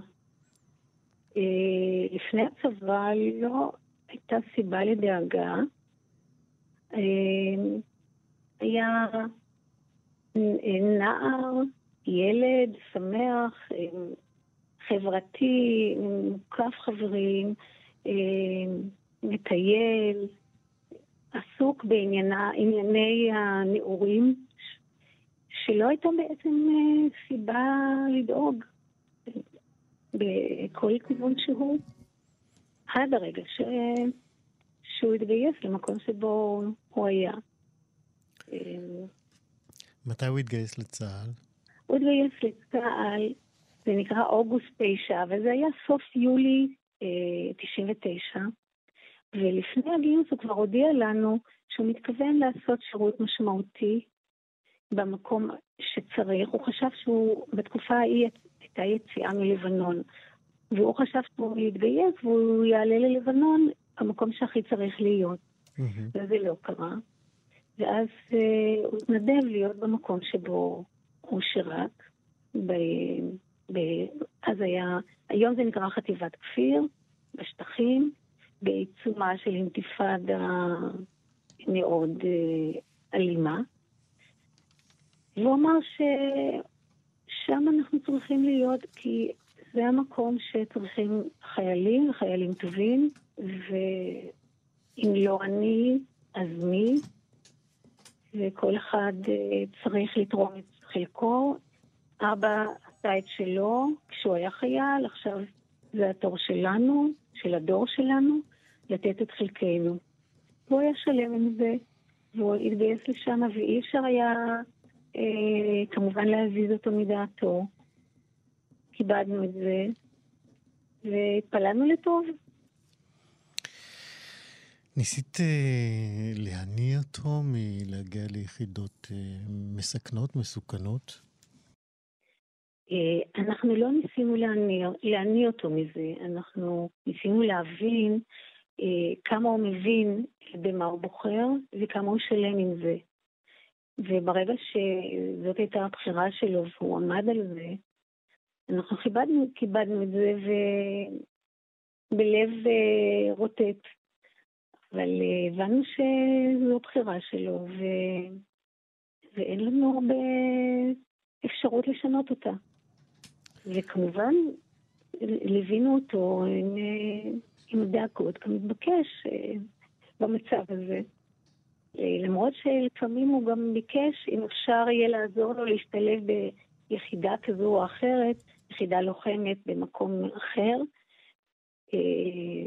אה לפני הצבא לא הייתה סיבה לדאגה. אה, היה נער, ילד, שמח, אה, חברתי, מוקף חברים, מטייל, עסוק בענייני הנעורים שלא הייתה בעצם אה, סיבה לדאוג בכל כיוון שהוא, עד הרגע ש... שהוא התגייס למקום שבו הוא היה. מתי הוא התגייס לצה"ל? הוא התגייס לצה"ל, זה נקרא אוגוסט 9, וזה היה סוף יולי אה, 99, ולפני הגיוס הוא כבר הודיע לנו שהוא מתכוון לעשות שירות משמעותי במקום שצריך. הוא חשב שהוא, בתקופה ההיא הייתה יציאה מלבנון, והוא חשב שהוא יתגייס והוא יעלה ללבנון המקום שהכי צריך להיות. Mm-hmm. וזה לא קרה. ואז uh, הוא התנדב להיות במקום שבו הוא שירת. ב, ב, אז היה, היום זה נקרא חטיבת כפיר, בשטחים, בעיצומה של אינתיפאדה מאוד אה, אלימה. והוא אמר ששם אנחנו צריכים להיות, כי זה המקום שצריכים חיילים, חיילים טובים, ואם לא אני, אז מי? וכל אחד אה, צריך לתרום את חלקו. אבא עשה את שלו כשהוא היה חייל, עכשיו זה התור שלנו, של הדור שלנו, לתת את חלקנו. והוא היה שלם עם זה, והוא התגייס לשם, ואי אפשר היה אה, כמובן להזיז אותו מדעתו. כיבדנו את זה, והתפללנו לטוב. ניסית אה, להניע אותו מלהגיע ליחידות אה, מסכנות, מסוכנות? אה, אנחנו לא ניסינו להניע, להניע אותו מזה, אנחנו ניסינו להבין אה, כמה הוא מבין במה הוא בוחר וכמה הוא שלם עם זה. וברגע שזאת הייתה הבחירה שלו והוא עמד על זה, אנחנו כיבדנו, כיבדנו את זה ובלב אה, רוטט. אבל אה, הבנו שזו בחירה שלו, ו... ואין לנו הרבה אפשרות לשנות אותה. וכמובן, ליווינו אותו עם, אה, עם דאגות כמתבקש במצב הזה. למרות שלפעמים הוא גם ביקש אם אפשר יהיה לעזור לו להשתלב ביחידה כזו או אחרת, יחידה לוחמת במקום אחר. אה,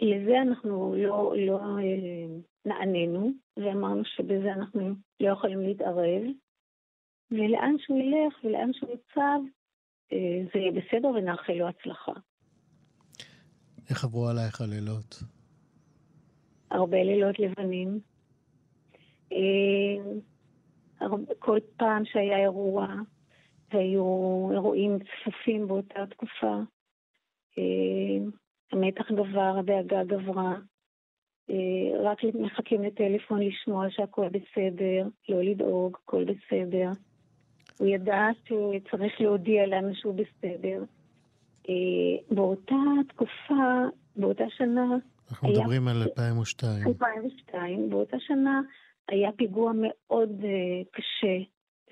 לזה אנחנו לא, לא אה, נענינו, ואמרנו שבזה אנחנו לא יכולים להתערב. ולאן שהוא ילך ולאן שהוא יוצב, אה, זה יהיה בסדר ונאחל לו הצלחה. איך עברו עלייך הלילות? הרבה לילות לבנים. כל פעם שהיה אירוע, והיו אירועים צפופים באותה תקופה. אה, המתח גבר, הדאגה גברה. אה, רק מחכים לטלפון לשמוע שהכל בסדר, לא לדאוג, הכל בסדר. הוא ידע שצריך להודיע לנו שהוא בסדר. אה, באותה תקופה, באותה שנה... אנחנו היה... מדברים על 2002. 2002. באותה שנה היה פיגוע מאוד קשה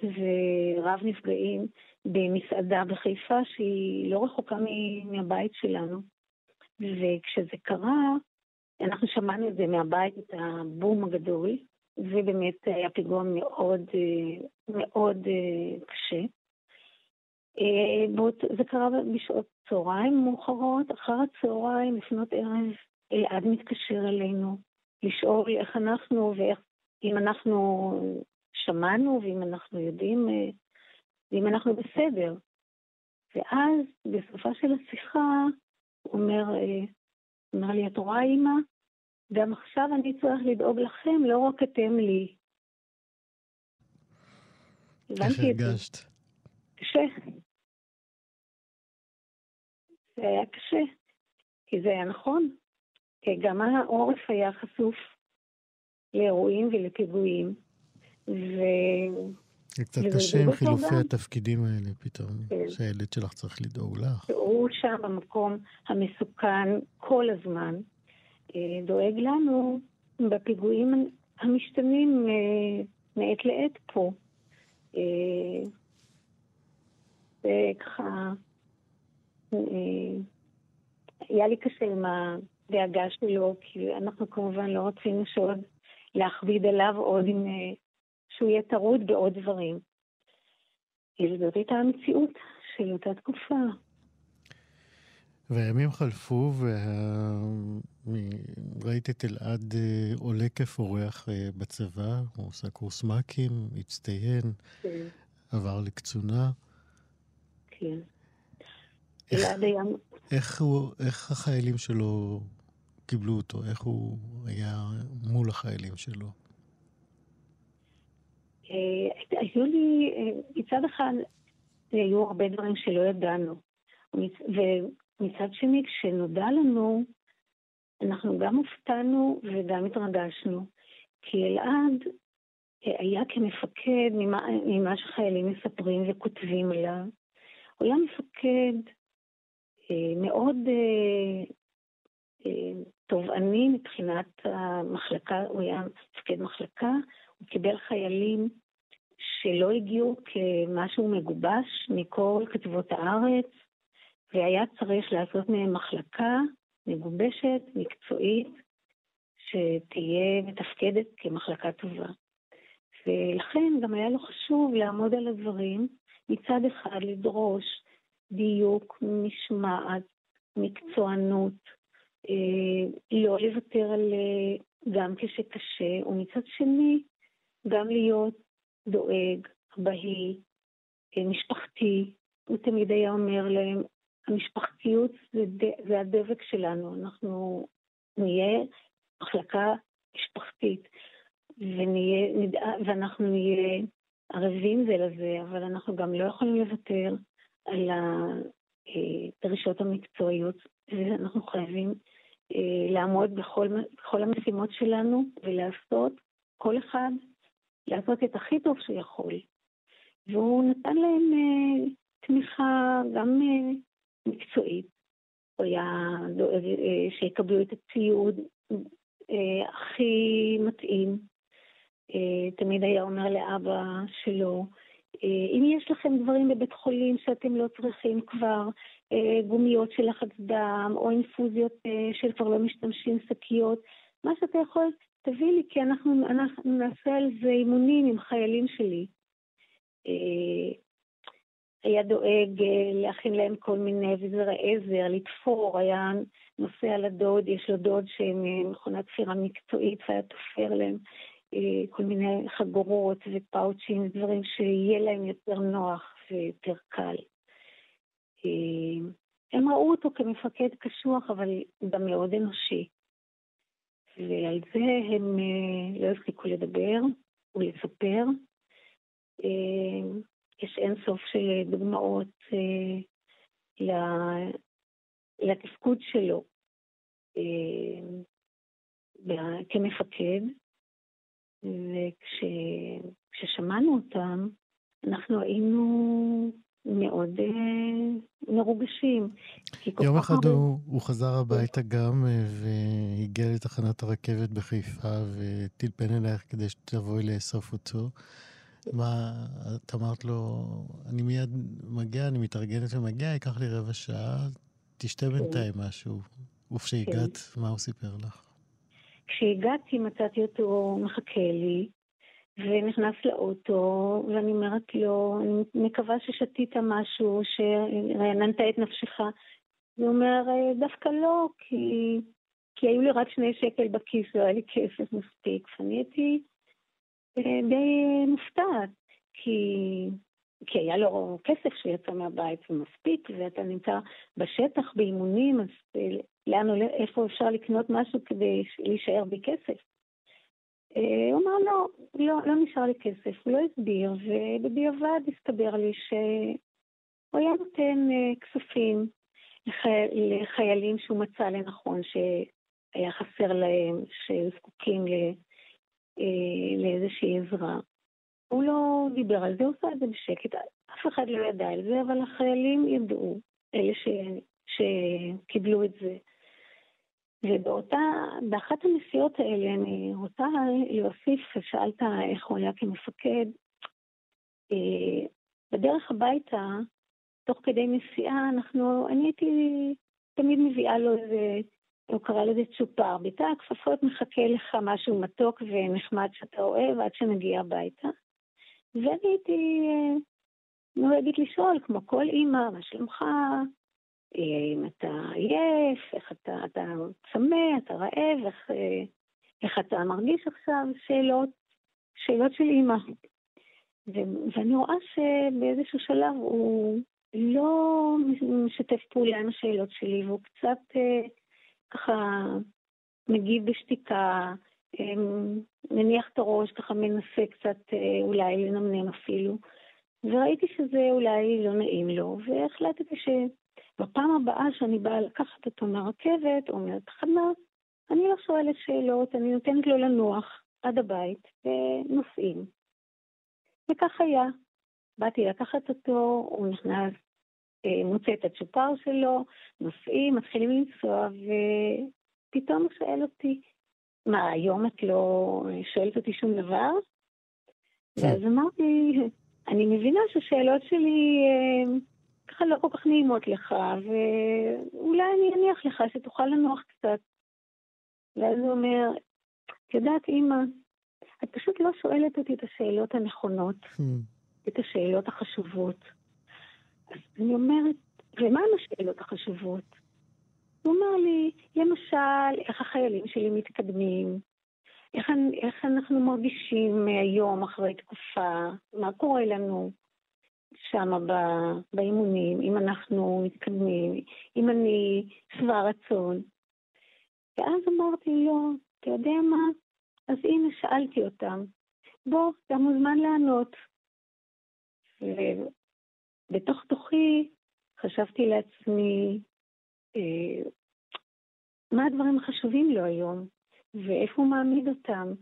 ורב נפגעים במסעדה בחיפה שהיא לא רחוקה מהבית שלנו. וכשזה קרה, אנחנו שמענו את זה מהבית, את הבום הגדול, ובאמת היה פיגוע מאוד מאוד קשה. זה קרה בשעות צהריים מאוחרות, אחר הצהריים, לפנות ערב, אלעד מתקשר אלינו, לשאול איך אנחנו ואיך, אם אנחנו שמענו ואם אנחנו יודעים, אה, ואם אנחנו בסדר. ואז בסופה של השיחה הוא אומר, אה, אומר לי, את רואה אימא? גם עכשיו אני צריך לדאוג לכם, לא רק אתם לי. איך הרגשת? קשה. זה היה קשה, כי זה היה נכון. כי גם העורף היה חשוף לאירועים ולפיגועים. ו... קצת קשה עם חילופי התפקידים האלה פתאום, כן. שהילד שלך צריך לדאוג לך. הוא שם במקום המסוכן כל הזמן, אה, דואג לנו בפיגועים המשתנים אה, מעת לעת פה. וככה, אה, היה לי קשה עם הדאגה שלו, כי אנחנו כמובן לא רצינו שעוד להכביד עליו עוד עם שהוא יהיה טרוד בעוד דברים. זאת הייתה המציאות של אותה תקופה. והימים חלפו, וראית את אלעד אה, עולה כפורח אה, בצבא, הוא עושה קורס מ"כים, הצטיין, כן. עבר לקצונה. כן. אלעד היה... איך, הוא, איך החיילים שלו קיבלו אותו? איך הוא היה מול החיילים שלו? אה, היו לי, אה, מצד אחד, היו הרבה דברים שלא ידענו. ומצד שני, כשנודע לנו, אנחנו גם הופתענו וגם התרגשנו. כי אלעד אה, היה כמפקד, ממה, ממה שחיילים מספרים וכותבים עליו, הוא היה מפקד מאוד תובעני מבחינת המחלקה, הוא היה מפקד מחלקה, הוא קיבל חיילים שלא הגיעו כמשהו מגובש מכל כתבות הארץ, והיה צריך לעשות מהם מחלקה מגובשת, מקצועית, שתהיה מתפקדת כמחלקה טובה. ולכן גם היה לו חשוב לעמוד על הדברים, מצד אחד לדרוש דיוק, משמעת, מקצוענות, לא לוותר על אה, גם כשקשה, ומצד שני, גם להיות דואג, בהי, אה, משפחתי. הוא תמיד היה אומר להם, המשפחתיות זה, זה הדבק שלנו, אנחנו נהיה מחלקה משפחתית, ונהיה, ואנחנו נהיה ערבים זה לזה, אבל אנחנו גם לא יכולים לוותר על הדרישות המקצועיות, ואנחנו חייבים אה, לעמוד בכל, בכל המשימות שלנו ולעשות, כל אחד, לעשות את הכי טוב שיכול. והוא נתן להם אה, תמיכה גם אה, מקצועית. הוא היה דואג שיקבלו את הציוד הכי מתאים. תמיד היה אומר לאבא שלו, אם יש לכם דברים בבית חולים שאתם לא צריכים כבר, אה, גומיות של לחץ דם, או אינפוזיות אה, של כבר לא משתמשים, שקיות, מה שאתה יכול, תביא לי, כי אנחנו, אנחנו נעשה על זה אימונים עם חיילים שלי. אה, היה דואג להכין להם כל מיני אביזרי עזר, לתפור, היה נוסע לדוד, יש לו דוד שמכונת תפירה מקצועית והיה תופר להם כל מיני חגורות ופאוצ'ים, דברים שיהיה להם יותר נוח ויותר קל. הם ראו אותו כמפקד קשוח, אבל גם מאוד אנושי. ועל זה הם אה, לא הפסיקו לדבר ולספר. אה, יש אין סוף של דוגמאות אה, לתפקוד שלו כמפקד, וכששמענו אותם, אנחנו היינו מאוד אה, מרוגשים. יום אחד הרבה... הוא, הוא חזר הביתה גם אה, והגיע לתחנת הרכבת בחיפה וטלפן אלייך כדי שתבואי לאסוף אותו. מה, את אמרת לו, אני מיד מגיע, אני מתארגנת ומגיע, ייקח לי רבע שעה, תשתה כן. בינתיים משהו. וכשהגעת, כן. מה הוא סיפר לך? כשהגעתי מצאתי אותו מחכה לי, ונכנס לאוטו, ואני אומרת לו, אני מקווה ששתית משהו, שרעננת את נפשך. הוא אומר, דווקא לא, כי, כי היו לי רק שני שקל בכיס, לא היה לי כסף מספיק. ואני הייתי אה, די מופתעת, כי, כי היה לו כסף שיצא מהבית ומספיק, ואתה נמצא בשטח באימונים, אז אה, לאן, איפה אפשר לקנות משהו כדי להישאר בלי כסף? אה, הוא אמר, לא, לא, לא נשאר לי כסף, הוא לא הסביר, ובדיעבד הסתבר לי שהוא היה נותן אה, כספים לחיילים שהוא מצא לנכון שהיה חסר להם, שזקוקים אה, לאיזושהי עזרה. הוא לא דיבר על זה, הוא עושה את זה בשקט, אף אחד לא ידע על זה, אבל החיילים ידעו, אלה ש, שקיבלו את זה. ובאותה, באחת הנסיעות האלה אני רוצה להוסיף, שאלת איך הוא היה כמפקד, אה, בדרך הביתה, תוך כדי נסיעה, אנחנו, אני הייתי תמיד מביאה לו איזה, הוא קרא לזה צ'ופר, בתא הכפפות מחכה לך משהו מתוק ונחמד שאתה אוהב עד שנגיע הביתה. ואני הייתי אה, נוהגת לשאול, כמו כל אימא, מה שלומך? אם אתה עייף, איך אתה, אתה צמא, אתה רעב, איך, אה, איך אתה מרגיש עכשיו, שאלות, שאלות של אימא. ואני רואה שבאיזשהו שלב הוא לא משתף פעולה עם השאלות שלי, והוא קצת אה, ככה מגיב בשתיקה, מניח את הראש, ככה מנסה קצת אה, אולי לנמנם אפילו. וראיתי שזה אולי לא נעים לו, והחלטתי ש... בפעם הבאה שאני באה לקחת אותו מהרכבת או מהתחנה, אני לא שואלת שאלות, אני נותנת לו לנוח עד הבית, ונוסעים. וכך היה. באתי לקחת אותו, הוא נכנס, אה, מוצא את הצ'ופר שלו, נוסעים, מתחילים לנסוע, פתאום הוא שואל אותי, מה, היום את לא שואלת אותי שום דבר? ואז אמרתי, אני מבינה שהשאלות שלי אה, ככה לא כל כך נעימות לך, ואולי אני אניח לך שתוכל לנוח קצת. ואז הוא אומר, את יודעת, אימא, את פשוט לא שואלת אותי את השאלות הנכונות, את השאלות החשובות. אז אני אומרת, ומה השאלות החשובות? הוא אומר לי, למשל, איך החיילים שלי מתקדמים, איך, איך אנחנו מרגישים היום אחרי תקופה, מה קורה לנו שם באימונים, אם אנחנו מתקדמים, אם אני שבע רצון. ואז אמרתי לו, אתה יודע מה? אז הנה, שאלתי אותם. בוא, אתה מוזמן לענות. ובתוך תוכי חשבתי לעצמי, מה הדברים החשובים לו היום, ואיפה הוא מעמיד אותם.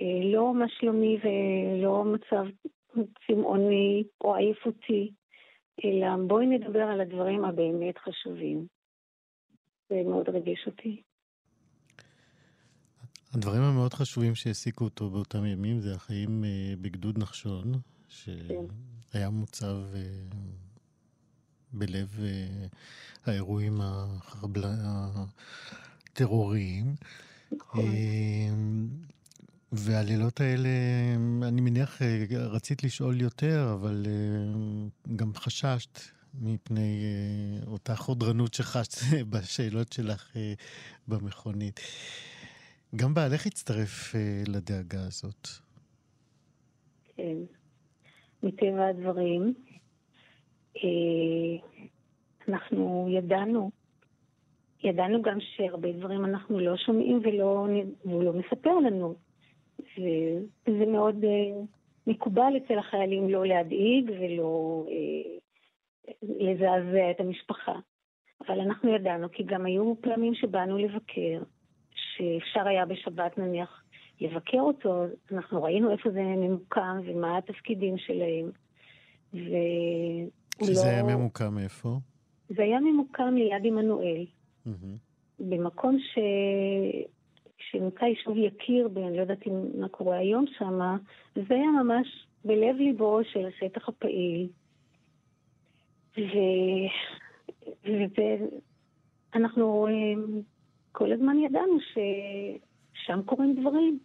אה, לא מה שלומי ולא מצב צמאוני או עייפותי, אלא בואי נדבר על הדברים הבאמת חשובים. זה מאוד ריגש אותי. הדברים המאוד חשובים שהעסיקו אותו באותם ימים זה החיים אה, בגדוד נחשון, שהיה כן. מוצב אה, בלב אה, האירועים הטרוריים. נכון. והלילות האלה, אני מניח, רצית לשאול יותר, אבל גם חששת מפני אותה חודרנות שחשת בשאלות שלך במכונית. גם בעלך הצטרף אה, לדאגה הזאת. כן, מטבע הדברים. אה, אנחנו ידענו, ידענו גם שהרבה דברים אנחנו לא שומעים ולא, והוא לא מספר לנו. וזה מאוד אה, מקובל אצל החיילים לא להדאיג ולא אה, לזעזע את המשפחה. אבל אנחנו ידענו, כי גם היו פעמים שבאנו לבקר, שאפשר היה בשבת נניח לבקר אותו, אנחנו ראינו איפה זה ממוקם ומה התפקידים שלהם. שזה לא... היה ממוקם איפה? זה היה ממוקם ליד עמנואל. Mm-hmm. במקום ש... שנמצא יישוב יקיר, ואני לא יודעת מה קורה היום שם, זה היה ממש בלב ליבו של השטח הפעיל. ו... ואנחנו כל הזמן ידענו ששם קורים דברים,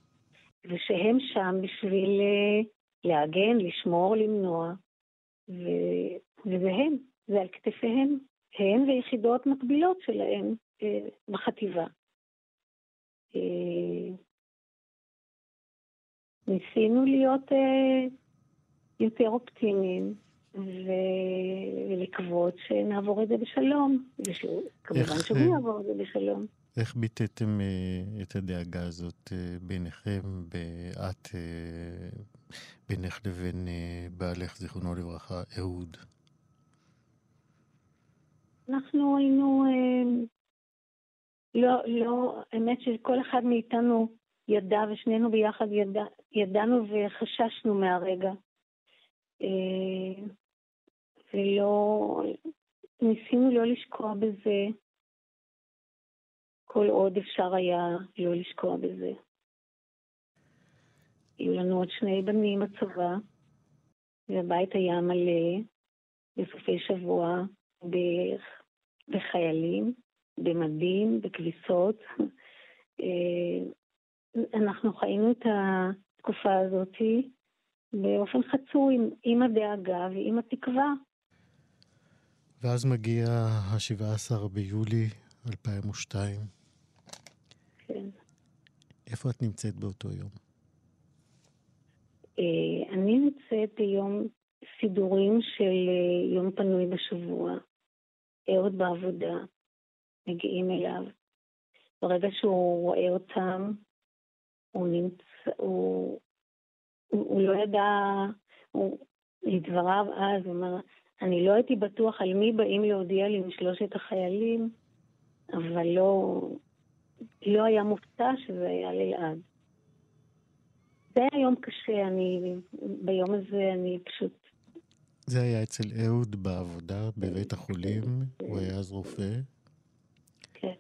ושהם שם בשביל אה, להגן, לשמור, למנוע, ו... וזה הם, זה על כתפיהם, הם ויחידות מקבילות שלהם אה, בחטיבה. אה, ניסינו להיות יותר אופטימיים, ולקוות שנעבור את זה בשלום, וכמובן שהוא יעבור את זה בשלום. איך ביטאתם uh, את הדאגה הזאת uh, ביניכם, את, uh, בינך לבין uh, בעלך, זיכרונו לברכה, אהוד? אנחנו היינו, uh, לא, לא, האמת שכל אחד מאיתנו ידע, ושנינו ביחד ידע, ידענו וחששנו מהרגע. Uh, ולא, ניסינו לא לשקוע בזה. כל עוד אפשר היה לא לשקוע בזה. היו לנו עוד שני בנים בצבא, והבית היה מלא בסופי שבוע בחיילים, במדים, בכביסות. אה, אנחנו חיינו את התקופה הזאת באופן חצוי, עם הדאגה ועם התקווה. ואז מגיע ה-17 ביולי 2002. כן. איפה את נמצאת באותו יום? אה, אני נמצאת ביום סידורים של אה, יום פנוי בשבוע. אהוד בעבודה, מגיעים אליו. ברגע שהוא רואה אותם, הוא נמצא, הוא, הוא, הוא לא ידע, הוא, לדבריו אז, הוא אומר, אני לא הייתי בטוח על מי באים להודיע לי משלושת החיילים, אבל לא, לא היה מופתע שזה היה לאלעד. זה היה יום קשה, אני, ביום הזה אני פשוט... זה היה אצל אהוד בעבודה בבית החולים, הוא היה אז רופא. כן.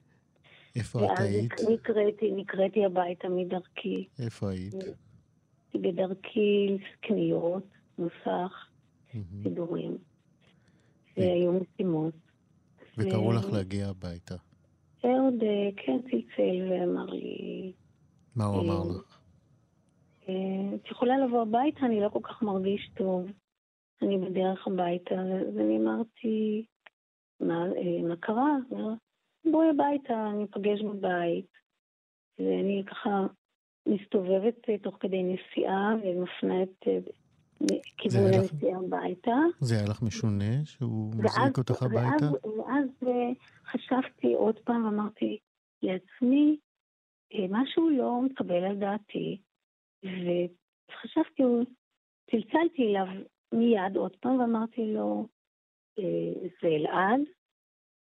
איפה את היית? ואז נקראתי, נקראתי הביתה מדרכי. איפה היית? בדרכי קניות, נוסח. סידורים. והיו משימות. וקראו לך להגיע הביתה. אהוד אה, כן צלצל ואמר לי, מה הוא אמר אה, לך? אה, את יכולה לבוא הביתה, אני לא כל כך מרגיש טוב. אני בדרך הביתה, אז אני אמרתי, מה, אה, מה קרה? בואי הביתה, אני אפגש בבית. ואני ככה מסתובבת אה, תוך כדי נסיעה ומפנה את אה, כיוון הנסיעה הביתה. זה היה לך משונה שהוא מזעיק אותך הביתה? ואז, ואז חשבתי עוד פעם, אמרתי לעצמי, משהו לא מתקבל על דעתי, וחשבתי, צלצלתי אליו מיד עוד פעם ואמרתי לו, אה, זה אלעד,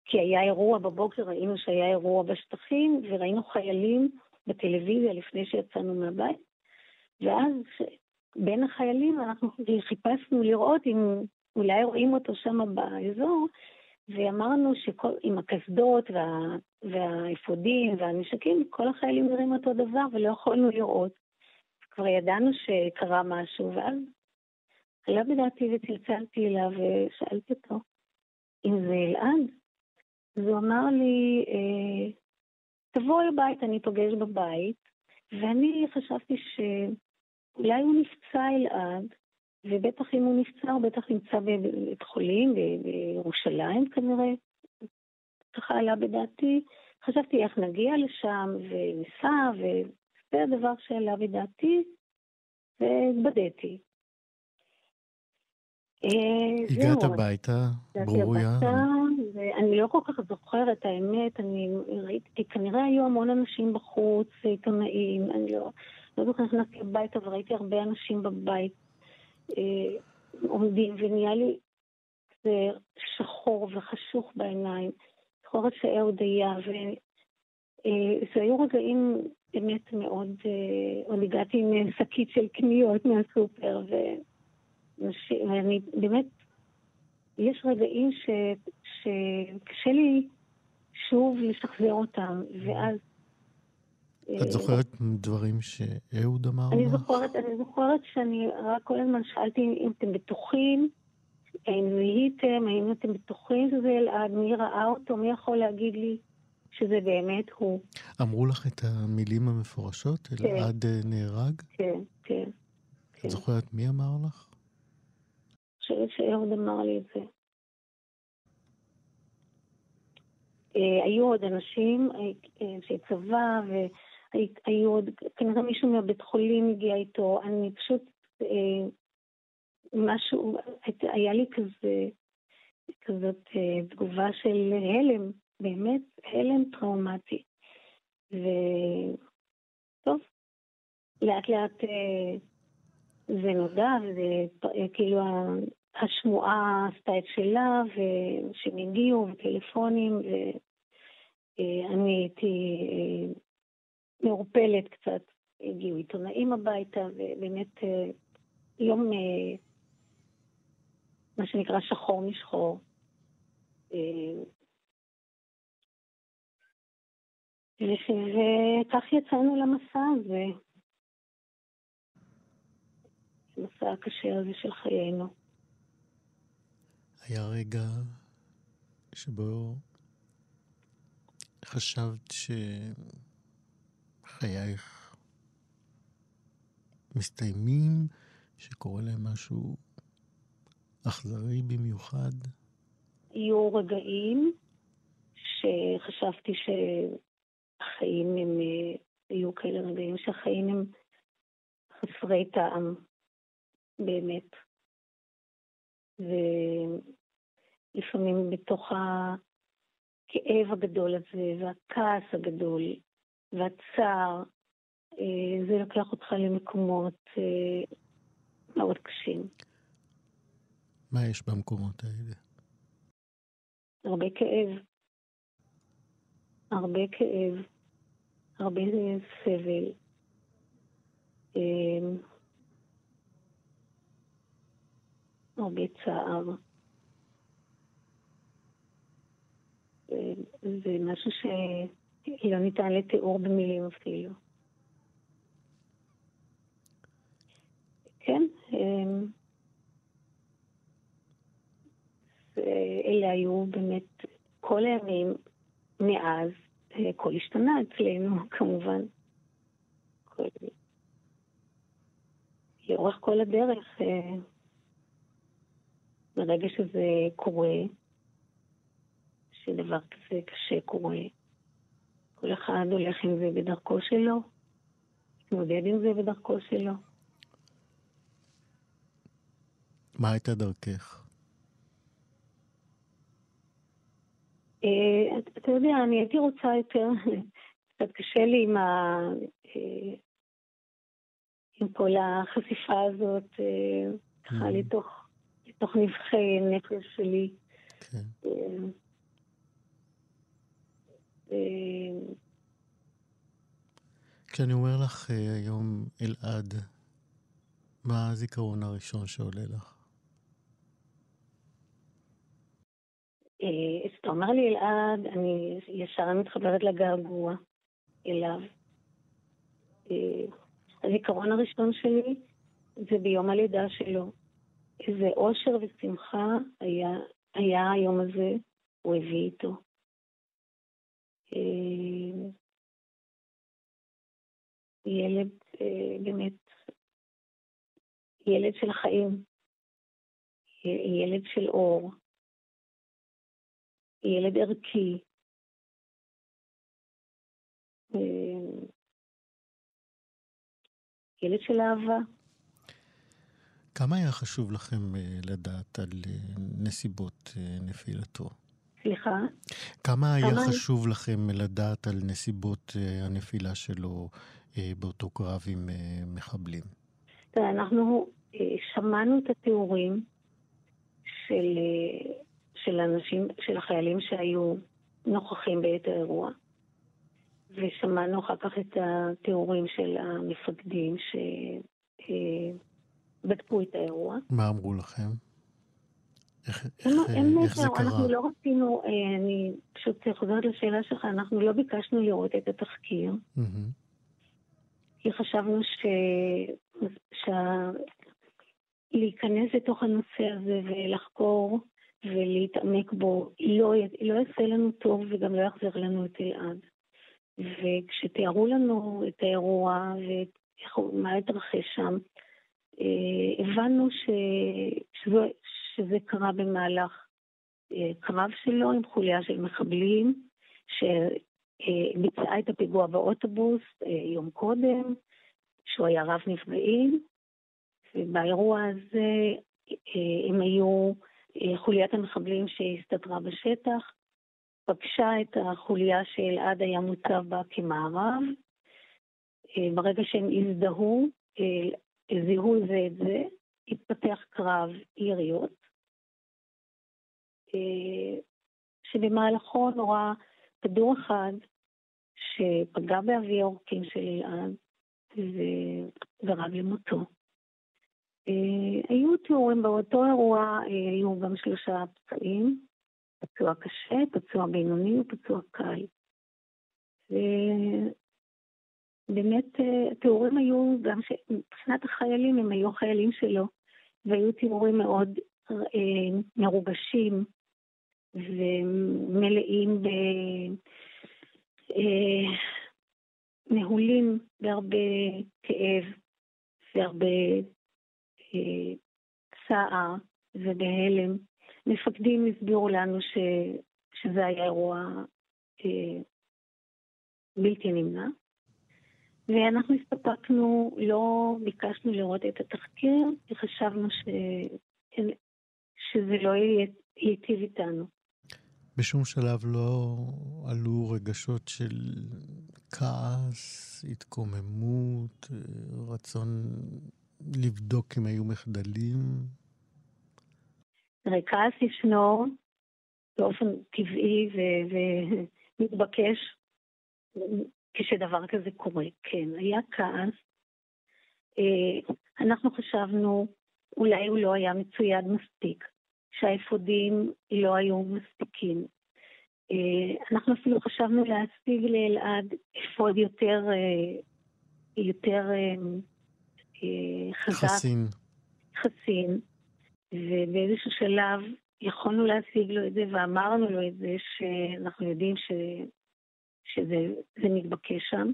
כי היה אירוע בבוקר, ראינו שהיה אירוע בשטחים, וראינו חיילים בטלוויזיה לפני שיצאנו מהבית, ואז בין החיילים אנחנו חיפשנו לראות אם אולי רואים אותו שם באזור, ואמרנו שעם הקסדות וה, והאפודים והנשקים, כל החיילים נראים אותו דבר ולא יכולנו לראות. כבר ידענו שקרה משהו, ואז עלה בדעתי וצלצלתי אליו ושאלתי אותו אם זה אלעד. אז הוא אמר לי, אה, תבואי הביתה, אני אפגש בבית, ואני חשבתי שאולי הוא נפצע אלעד, ובטח אם הוא נפצע, הוא בטח נמצא בבית חולים בירושלים כנראה. ככה עלה בדעתי. חשבתי איך נגיע לשם, וניסע, וזה הדבר שעלה בדעתי, והתבדיתי. אה, הגעת הביתה, ברוריה, ואני לא כל כך זוכרת, האמת, אני ראיתי, כנראה היו המון אנשים בחוץ, עיתונאים, אני לא, לא זוכרת, נכנסתי הביתה וראיתי הרבה אנשים בבית אה, עומדים, ונהיה לי כזה שחור וחשוך בעיניים, זוכרת שאהוד היה, וזה היו רגעים באמת מאוד, אה, עוד הגעתי עם שקית של קניות מהסופר, ו... ואני באמת, יש רגעים ש, שקשה לי שוב לשחזר אותם, ואז... את אה, זוכרת דברים שאהוד אמר אני לך? זוכרת, אני זוכרת שאני רק כל הזמן שאלתי אם אתם בטוחים, האם זיהיתם, האם אתם בטוחים שזה אלעד, מי ראה אותו, מי יכול להגיד לי שזה באמת הוא. אמרו לך את המילים המפורשות? כן. אלעד אה, נהרג? כן, כן. את זוכרת מי אמר לך? חושבת שאהוד אמר לי את זה. אה, היו עוד אנשים, אה, אנשי צבא, והיו עוד, כנראה מישהו מהבית חולים הגיע איתו, אני פשוט, אה, משהו, היה לי כזה, כזאת אה, תגובה של הלם, באמת, הלם טראומטי. וטוב, לאט לאט אה, זה נודע, וזה אה, השמועה עשתה את שלה, ושהם הגיעו, וטלפונים, ואני הייתי אה, מעורפלת קצת. הגיעו עיתונאים הביתה, ובאמת אה, יום, אה, מה שנקרא שחור משחור. אה, וכך יצאנו למסע הזה, המסע הקשה הזה של חיינו. היה רגע שבו חשבת שחייך מסתיימים, שקורה להם משהו אכזרי במיוחד? יהיו רגעים שחשבתי שהחיים הם, אה, יהיו כאלה רגעים שהחיים הם חסרי טעם, באמת. ולפעמים בתוך הכאב הגדול הזה, והכעס הגדול, והצער, אה, זה לוקח אותך למקומות אה, מאוד קשים. מה יש במקומות האלה? הרבה כאב. הרבה כאב. הרבה סבל. הרבה צער. זה משהו לא ניתן לתיאור במילים אפילו. כן, אמ, אלה היו באמת כל הימים מאז, הכל השתנה אצלנו כמובן. כל... לאורך כל הדרך, ברגע שזה קורה, שדבר כזה קשה קורה, כל אחד הולך עם זה בדרכו שלו, מתמודד עם זה בדרכו שלו. מה הייתה דרכך? אה, אתה יודע, אני הייתי רוצה יותר, קצת קשה לי עם, ה... אה, עם כל החשיפה הזאת, אה, ככה mm-hmm. לתוך, לתוך נבחי נפש שלי. כן. כשאני אומר לך היום אלעד, מה הזיכרון הראשון שעולה לך? כשאתה אומר לי אלעד, אני ישר מתחברת לגעגוע אליו. הזיכרון הראשון שלי זה ביום הלידה שלו. איזה אושר ושמחה היה, היה היום הזה, הוא הביא איתו. ילד באמת, ילד של חיים, ילד של אור. ילד ערכי. אה, ילד של אהבה. כמה היה חשוב לכם אה, לדעת על אה, נסיבות נפילתו? סליחה? כמה היה כמה... חשוב לכם לדעת על נסיבות הנפילה שלו באותו קרב עם מחבלים? אנחנו שמענו את התיאורים של של האנשים, של החיילים שהיו נוכחים בעת האירוע. ושמענו אחר כך את התיאורים של המפקדים שבדקו את האירוע. מה אמרו לכם? איך, איך, הם, איך זה קרה? אנחנו לא רצינו, אה, אני פשוט חוזרת לשאלה שלך, אנחנו לא ביקשנו לראות את התחקיר. Mm-hmm. כי חשבנו ש... שה... להיכנס לתוך הנושא הזה ולחקור ולהתעמק בו לא, לא יעשה לנו טוב וגם לא יחזיר לנו את אלעד. וכשתיארו לנו את האירוע ומה התרחש שם, הבנו ש... שזה, שזה קרה במהלך אה, קרב שלו עם חוליה של מחבלים, שביצעה את הפיגוע באוטובוס אה, יום קודם, שהוא היה רב נפגעים, ובאירוע הזה הם היו אה, חוליית המחבלים שהסתתרה בשטח, פגשה את החוליה שאלעד היה מוצב בה כמערב. אה, ברגע שהם הזדהו, אה, זיהו זה את זה, התפתח קרב יריות, שבמהלכו נורה כדור אחד שפגע באבי העורקים של אלעד וגרם למותו. אה, היו תיאורים באותו אירוע, אה, היו גם שלושה פצועים, פצוע קשה, פצוע בינוני ופצוע קל. ובאמת אה, התיאורים היו, גם מבחינת החיילים, הם היו חיילים שלו, והיו תיאורים מאוד מרוגשים ומלאים ב... מהולים בהרבה כאב והרבה צער ובהלם. מפקדים הסבירו לנו ש, שזה היה אירוע אה, בלתי נמנע. ואנחנו הסתפקנו, לא ביקשנו לראות את התחקיר, כי חשבנו ש... שזה לא ייטיב איתנו. בשום שלב לא עלו רגשות של כעס, התקוממות, רצון לבדוק אם היו מחדלים? תראה, כעס ישנו באופן טבעי ומתבקש כשדבר כזה קורה. כן, היה כעס. אה, אנחנו חשבנו, אולי הוא לא היה מצויד מספיק, שהאפודים לא היו מספיקים, אה, אנחנו אפילו חשבנו להשיג לאלעד אפוד יותר, אה, יותר חזק. חסין. חסין. ובאיזשהו שלב יכולנו להשיג לו את זה ואמרנו לו את זה שאנחנו יודעים ש, שזה מתבקש שם.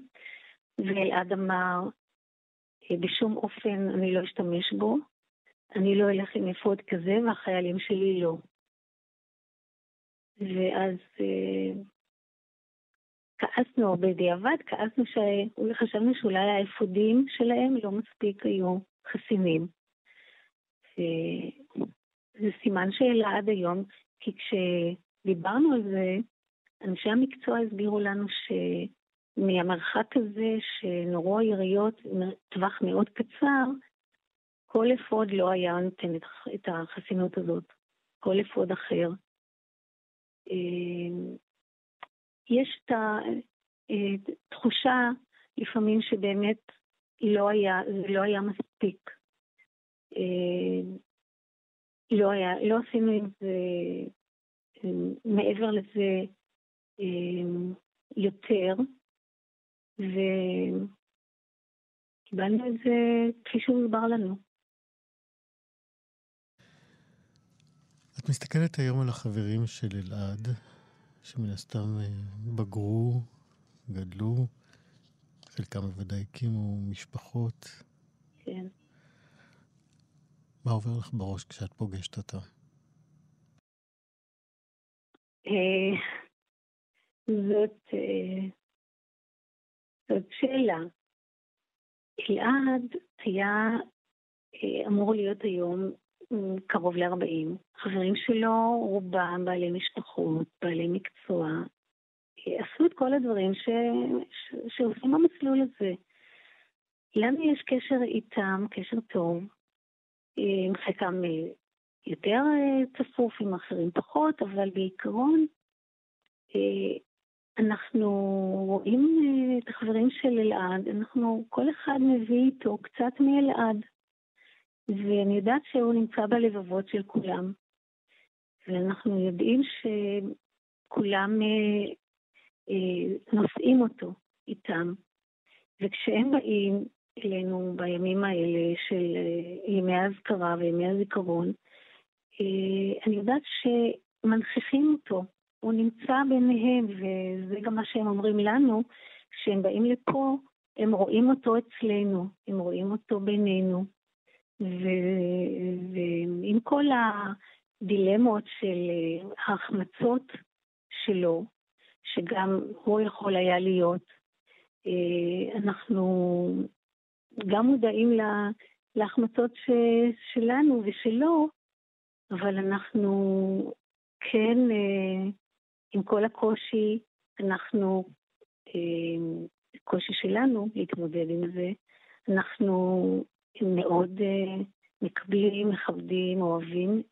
ואלעד אמר, בשום אופן אני לא אשתמש בו, אני לא אלך עם אפוד כזה והחיילים שלי לא. ואז אה, כעסנו, בדיעבד כעסנו שחשבנו שאולי האפודים שלהם לא מספיק היו חסינים. וזה סימן שאלה עד היום, כי כשדיברנו על זה, אנשי המקצוע הסבירו לנו שמהמרחק הזה שנורו היריות, טווח מאוד קצר, כל אפוד לא היה נותן את החסינות הזאת, כל אפוד אחר. אה, יש את התחושה אה, לפעמים שבאמת לא היה, זה לא היה מספיק. אה, לא, היה, לא עשינו עם זה, מעבר לזה, יותר, וקיבלנו את זה כפי שהוסבר לנו. את מסתכלת היום על החברים של אלעד, שמן הסתם אה, בגרו, גדלו, חלקם בוודאי הקימו משפחות. כן. מה עובר לך בראש כשאת פוגשת אותה? אה, זאת, אה, זאת שאלה. אלעד היה אמור להיות היום קרוב ל-40. חברים שלו, רובם בעלי משפחות, בעלי מקצוע, עשו את כל הדברים ש... ש... שעושים במסלול הזה. לנו יש קשר איתם, קשר טוב, עם חלקם יותר צפוף, עם אחרים פחות, אבל בעיקרון אנחנו רואים את החברים של אלעד, אנחנו, כל אחד מביא איתו קצת מאלעד. ואני יודעת שהוא נמצא בלבבות של כולם. ואנחנו יודעים שכולם אה, אה, נושאים אותו איתם. וכשהם באים אלינו בימים האלה של אה, ימי האזכרה וימי הזיכרון, אה, אני יודעת שמנכיחים אותו, הוא נמצא ביניהם, וזה גם מה שהם אומרים לנו, כשהם באים לפה, הם רואים אותו אצלנו, הם רואים אותו בינינו. ועם כל הדילמות של אה, ההחמצות שלו, שגם הוא יכול היה להיות, אה, אנחנו גם מודעים להחמצות ש, שלנו ושלו, אבל אנחנו כן, אה, עם כל הקושי, אנחנו, קושי שלנו להתמודד עם זה, אנחנו מאוד uh, מקבלים, מכבדים, אוהבים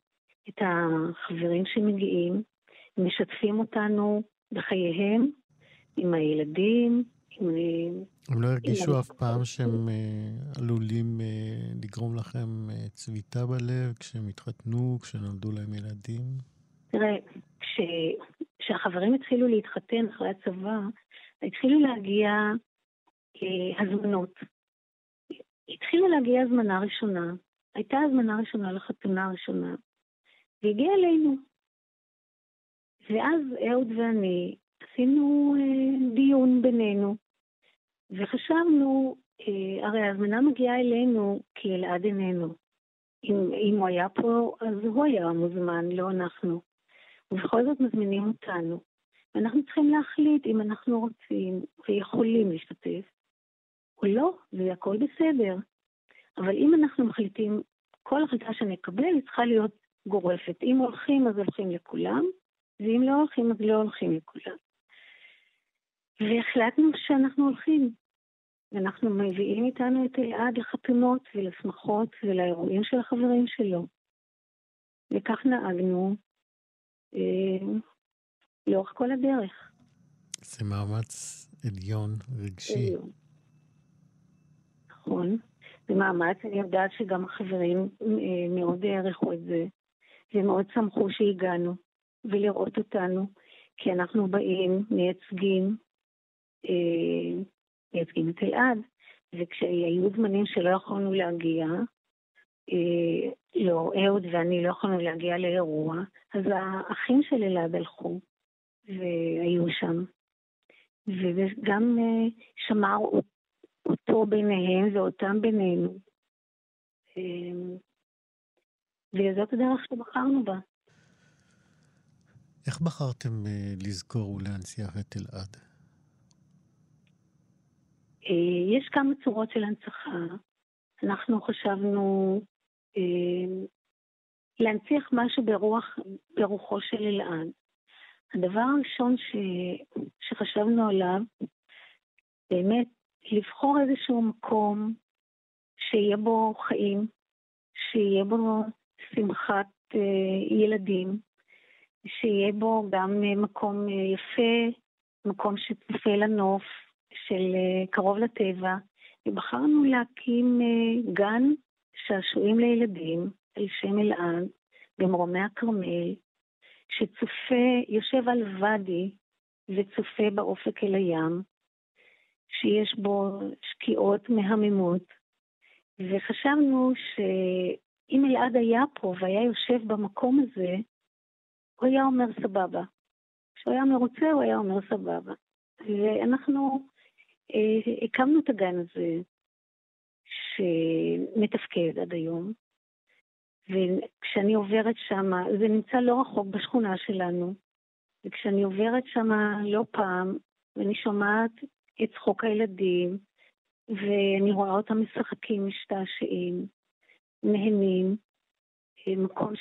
את החברים שמגיעים, משתפים אותנו בחייהם, עם הילדים, עם... הם לא הרגישו אף פעם שהם עלולים לגרום לכם צביטה בלב כשהם התחתנו, כשנולדו להם ילדים? תראה, כש... כשהחברים התחילו להתחתן אחרי הצבא, התחילו להגיע uh, הזמנות. התחילה להגיע הזמנה ראשונה, הייתה הזמנה ראשונה לחתונה הראשונה, והגיעה אלינו. ואז אהוד ואני עשינו אה, דיון בינינו, וחשבנו, אה, הרי ההזמנה מגיעה אלינו כי אלעד איננו. אם, אם הוא היה פה, אז הוא היה מוזמן, לא אנחנו. ובכל זאת מזמינים אותנו. ואנחנו צריכים להחליט אם אנחנו רוצים ויכולים להשתתף, או לא, והכל בסדר. אבל אם אנחנו מחליטים, כל החלטה שנקבל היא צריכה להיות גורפת. אם הולכים, אז הולכים לכולם, ואם לא הולכים, אז לא הולכים לכולם. והחלטנו שאנחנו הולכים. ואנחנו מביאים איתנו את אלעד לחתונות ולשמחות ולאירועים של החברים שלו. וכך נהגנו לאורך כל הדרך. זה מאמץ עליון, רגשי. עליון. נכון. זה מאמץ, אני יודעת שגם החברים אה, מאוד העריכו את זה, ומאוד שמחו שהגענו, ולראות אותנו, כי אנחנו באים, מייצגים, אה, מייצגים את אלעד, וכשהיו זמנים שלא יכולנו להגיע, אה, לא, אהוד ואני לא יכולנו להגיע לאירוע, אז האחים של אלעד הלכו והיו שם. וגם אה, שמר אותו ביניהם ואותם בינינו. אה, וזאת הדרך שבחרנו בה. איך בחרתם אה, לזכור ולהנציח את אלעד? יש כמה צורות של הנצחה. אנחנו חשבנו להנציח משהו ברוח, ברוחו של אלעד. הדבר הראשון ש, שחשבנו עליו, באמת לבחור איזשהו מקום שיהיה בו חיים, שיהיה בו שמחת אה, ילדים, שיהיה בו גם אה, מקום אה, יפה, מקום שצופה לנוף, של קרוב לטבע, ובחרנו להקים גן שעשועים לילדים על שם אלעד במרומי הכרמל, שצופה, יושב על ואדי וצופה באופק אל הים, שיש בו שקיעות מהממות, וחשבנו ש... אם אלעד היה פה והיה יושב במקום הזה, הוא היה אומר סבבה. כשהוא היה מרוצה, הוא היה אומר סבבה. ואנחנו אה, הקמנו את הגן הזה, שמתפקד עד היום, וכשאני עוברת שם, זה נמצא לא רחוק בשכונה שלנו, וכשאני עוברת שם לא פעם, ואני שומעת את צחוק הילדים, ואני רואה אותם משחקים, משתעשעים, נהנים, מקום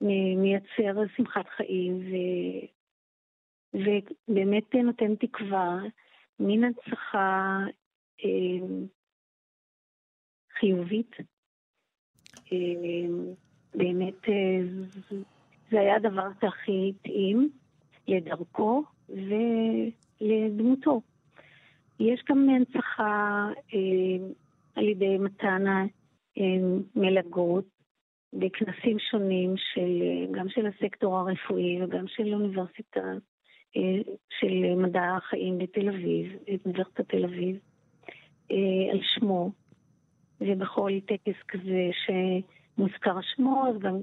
שמייצר שמחת חיים ו... ובאמת נותן תקווה, מין הנצחה חיובית. אה, באמת אה, זה היה הדבר שהכי התאים לדרכו ולדמותו. יש גם הנצחה אה, על ידי מתן מלגות בכנסים שונים, של, גם של הסקטור הרפואי וגם של אוניברסיטה, אה, של מדע החיים בתל אביב, אוניברסיטת תל אביב, אה, על שמו, ובכל טקס כזה שמוזכר שמו, אז גם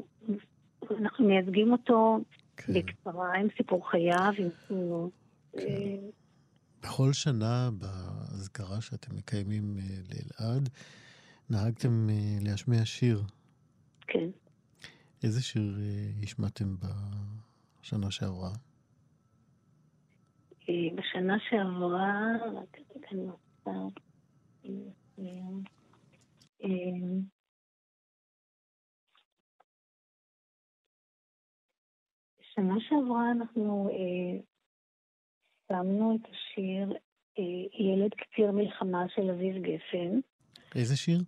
אנחנו מייצגים אותו כן. בקצרה עם סיפור חייו, עם תמונות. כן. אה, בכל שנה באזכרה שאתם מקיימים אה, לאלעד, נהגתם אה, להשמיע שיר. כן. איזה שיר השמעתם בשנה שעברה? בשנה שעברה, רק רגע אני רוצה... בשנה שעברה אנחנו שמנו את השיר אה, ילד קציר מלחמה של אביב גפן. איזה שיר?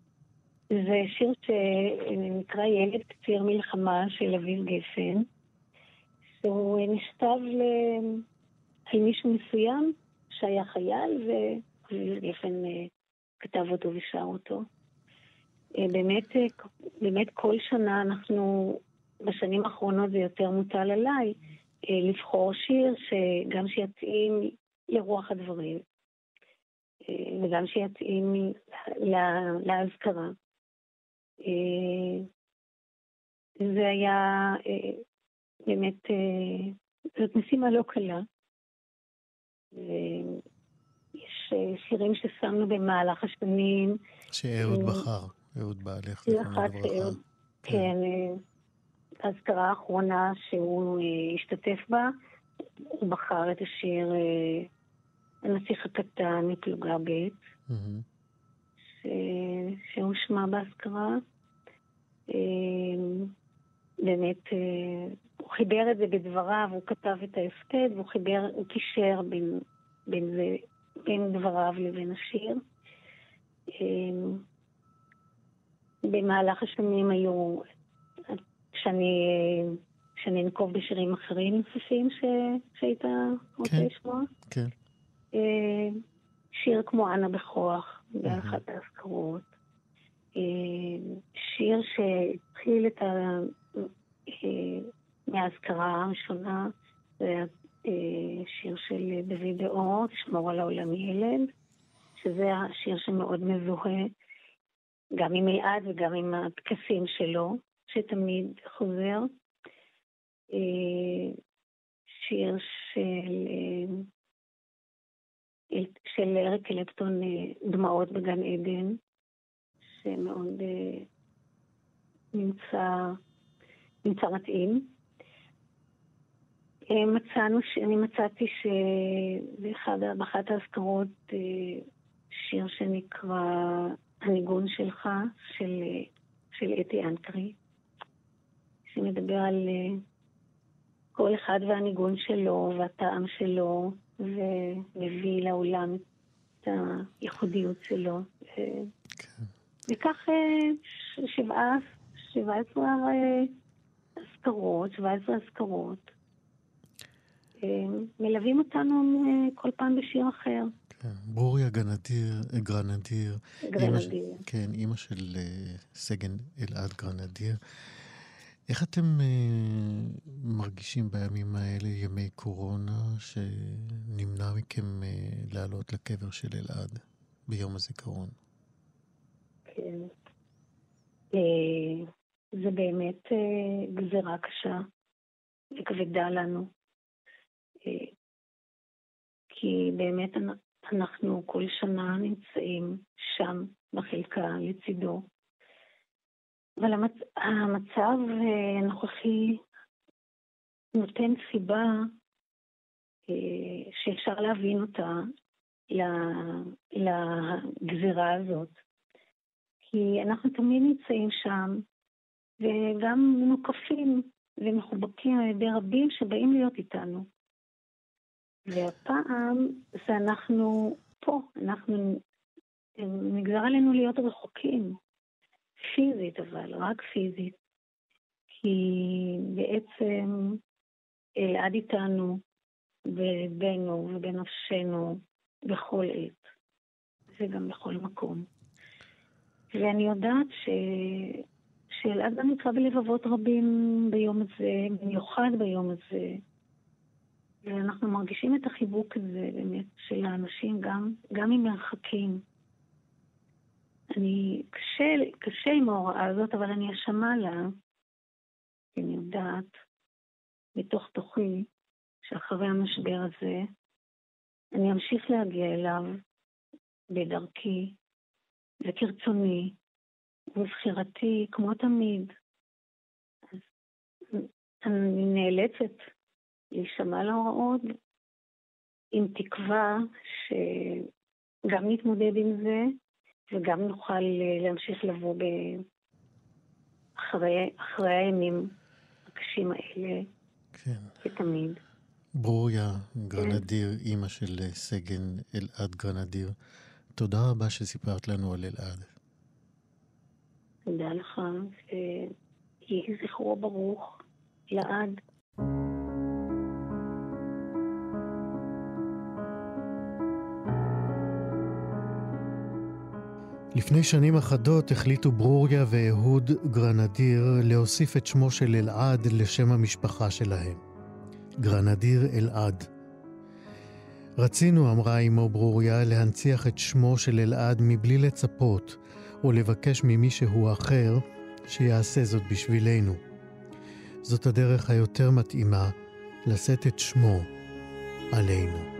זה שיר שנקרא ילד קציר מלחמה של אביב גפן, שהוא נכתב ל... על מישהו מסוים שהיה חייל, ואביב גפן אה, כתב אותו ושר אותו. אה, באמת, באמת כל שנה אנחנו, בשנים האחרונות זה יותר מוטל עליי, אה, לבחור שיר שגם שיתאים לרוח הדברים, אה, וגם שיתאים לאזכרה. אה, זה היה באמת, זאת משימה לא קלה. שירים ששמנו במהלך השנים. שאהוד בחר, אהוד בעלך, זיכרונו לברכה. כן, כן האזכרה האחרונה שהוא אה, השתתף בה, הוא בחר את השיר אה, הנסיך הקטן מפלוגה ב'. שהושמע באזכרה. אה, באמת, הוא חיבר את זה בדבריו, הוא כתב את ההספד, והוא חיבר, הוא קישר בין, בין, זה, בין דבריו לבין השיר. במהלך השנים היו שאני, שאני אנקוב בשירים אחרים נוספים ש, שהיית רוצה כן, לשמוע. כן. אה, שיר כמו אנה בכוח, באחת האזכרות. אה, שיר שהתחיל את, ה, אה, מהאזכרה הראשונה, שיר של דוד אור, תשמור על העולם ילד, שזה השיר שמאוד מזוהה גם עם אלעד וגם עם הטקסים שלו, שתמיד חוזר. אה, שיר של, אה, של אריק אלקטון, דמעות בגן עדן, שמאוד נמצא, נמצא מתאים. אה, מצאנו, אני מצאתי שבאחת האזכרות אה, שיר שנקרא הניגון שלך, של, של אתי אנקרי, שמדבר על אה, כל אחד והניגון שלו והטעם שלו, ומביא לעולם את הייחודיות שלו. כן. וכך שבעה, שבעה עשרה אזכרות, שבע עשרה אזכרות. מלווים אותנו אה, כל פעם בשיר אחר. כן, ברוריה גרנדיר, גרנדיר. גרנדיר. כן, אימא של אה, סגן אלעד גרנדיר. איך אתם uh, מרגישים בימים האלה, ימי קורונה, שנמנע מכם uh, לעלות לקבר של אלעד ביום הזיכרון? כן. Uh, זה באמת uh, גזירה קשה וכבדה לנו. כי באמת אנחנו כל שנה נמצאים שם בחלקה לצידו. אבל המצ... המצב אה, הנוכחי נותן סיבה אה, שאפשר להבין אותה לגזירה הזאת. כי אנחנו תמיד נמצאים שם, וגם מוקפים ומחובקים על ידי רבים שבאים להיות איתנו. והפעם זה אנחנו פה, אנחנו, נגזר עלינו להיות רחוקים, פיזית אבל, רק פיזית, כי בעצם אלעד איתנו בליבנו ובנפשנו בכל עת, וגם בכל מקום. ואני יודעת ש... שאלעד גם נמצא בלבבות רבים ביום הזה, במיוחד ביום הזה. ואנחנו מרגישים את החיבוק הזה באמת של האנשים גם, גם עם מרחקים. אני, קשה, קשה עם ההוראה הזאת, אבל אני אשמה לה, כי אני יודעת בתוך תוכי שאחרי המשבר הזה אני אמשיך להגיע אליו בדרכי וכרצוני ובבחירתי, כמו תמיד. אז אני נאלצת להישמע להוראות, עם תקווה שגם נתמודד עם זה וגם נוכל אה, להמשיך לבוא ב... אחרי, אחרי הימים הקשים האלה, כן. כתמיד. ברוריה גרנדיר, כן. אימא של אה, סגן אלעד גרנדיר, תודה רבה שסיפרת לנו על אלעד. תודה לך, ויהי זכרו ברוך לעד. לפני שנים אחדות החליטו ברוריה ואהוד גרנדיר להוסיף את שמו של אלעד לשם המשפחה שלהם. גרנדיר אלעד. רצינו, אמרה אמו ברוריה, להנציח את שמו של אלעד מבלי לצפות או לבקש ממישהו אחר שיעשה זאת בשבילנו. זאת הדרך היותר מתאימה לשאת את שמו עלינו.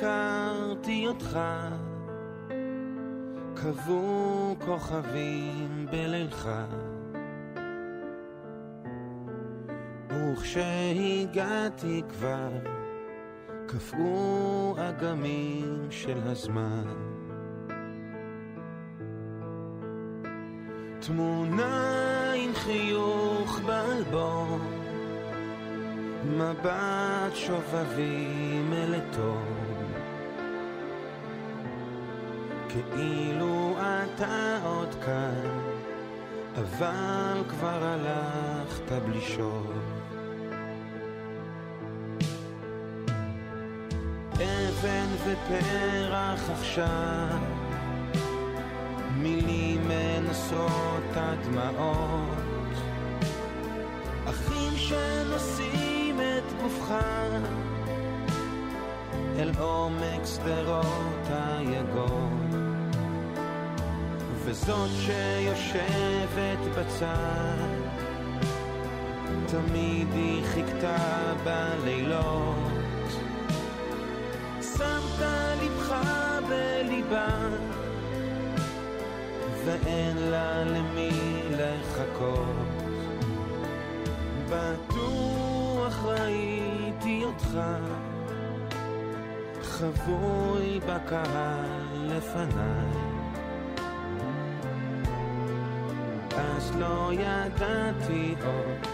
הכרתי אותך, קבעו כוכבים בלילך. וכשהגעתי כבר, קפאו אגמים של הזמן. תמונה עם חיוך באלבום, מבט שובבי מלטון, כאילו אתה עוד כאן, אבל כבר הלכת בלי שוב. אבן ופרח עכשיו מילים מנסרות הדמעות אחים שנושאים את גופך אל עומק שדרות היגון וזאת שיושבת בצד תמיד היא חיכתה בלילות שמת לבך בליבה ואין לה למי לחכות. בטוח ראיתי אותך חבוי בקהל לפניי. לא ידעתי עוד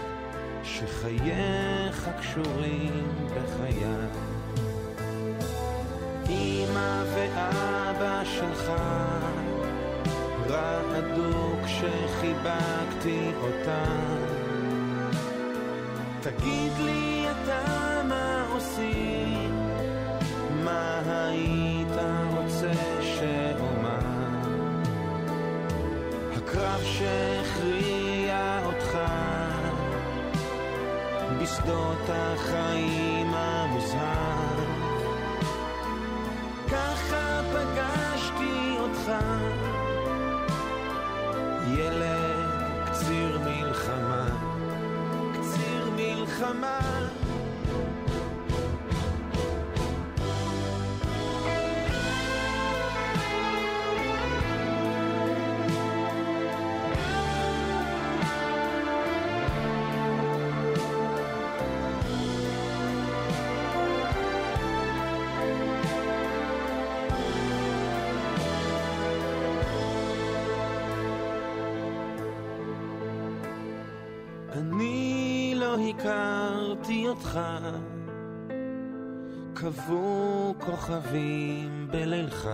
שחייך קשורים בחיי. אמא ואבא שלך רעדו כשחיבקתי אותם. תגיד לי אתה מה עושים, הקרב שהכריע אותך בשדות החיים המוזהר. ככה פגשתי אותך ילד קציר מלחמה, קציר מלחמה. הכרתי אותך, קבעו כוכבים בלילך.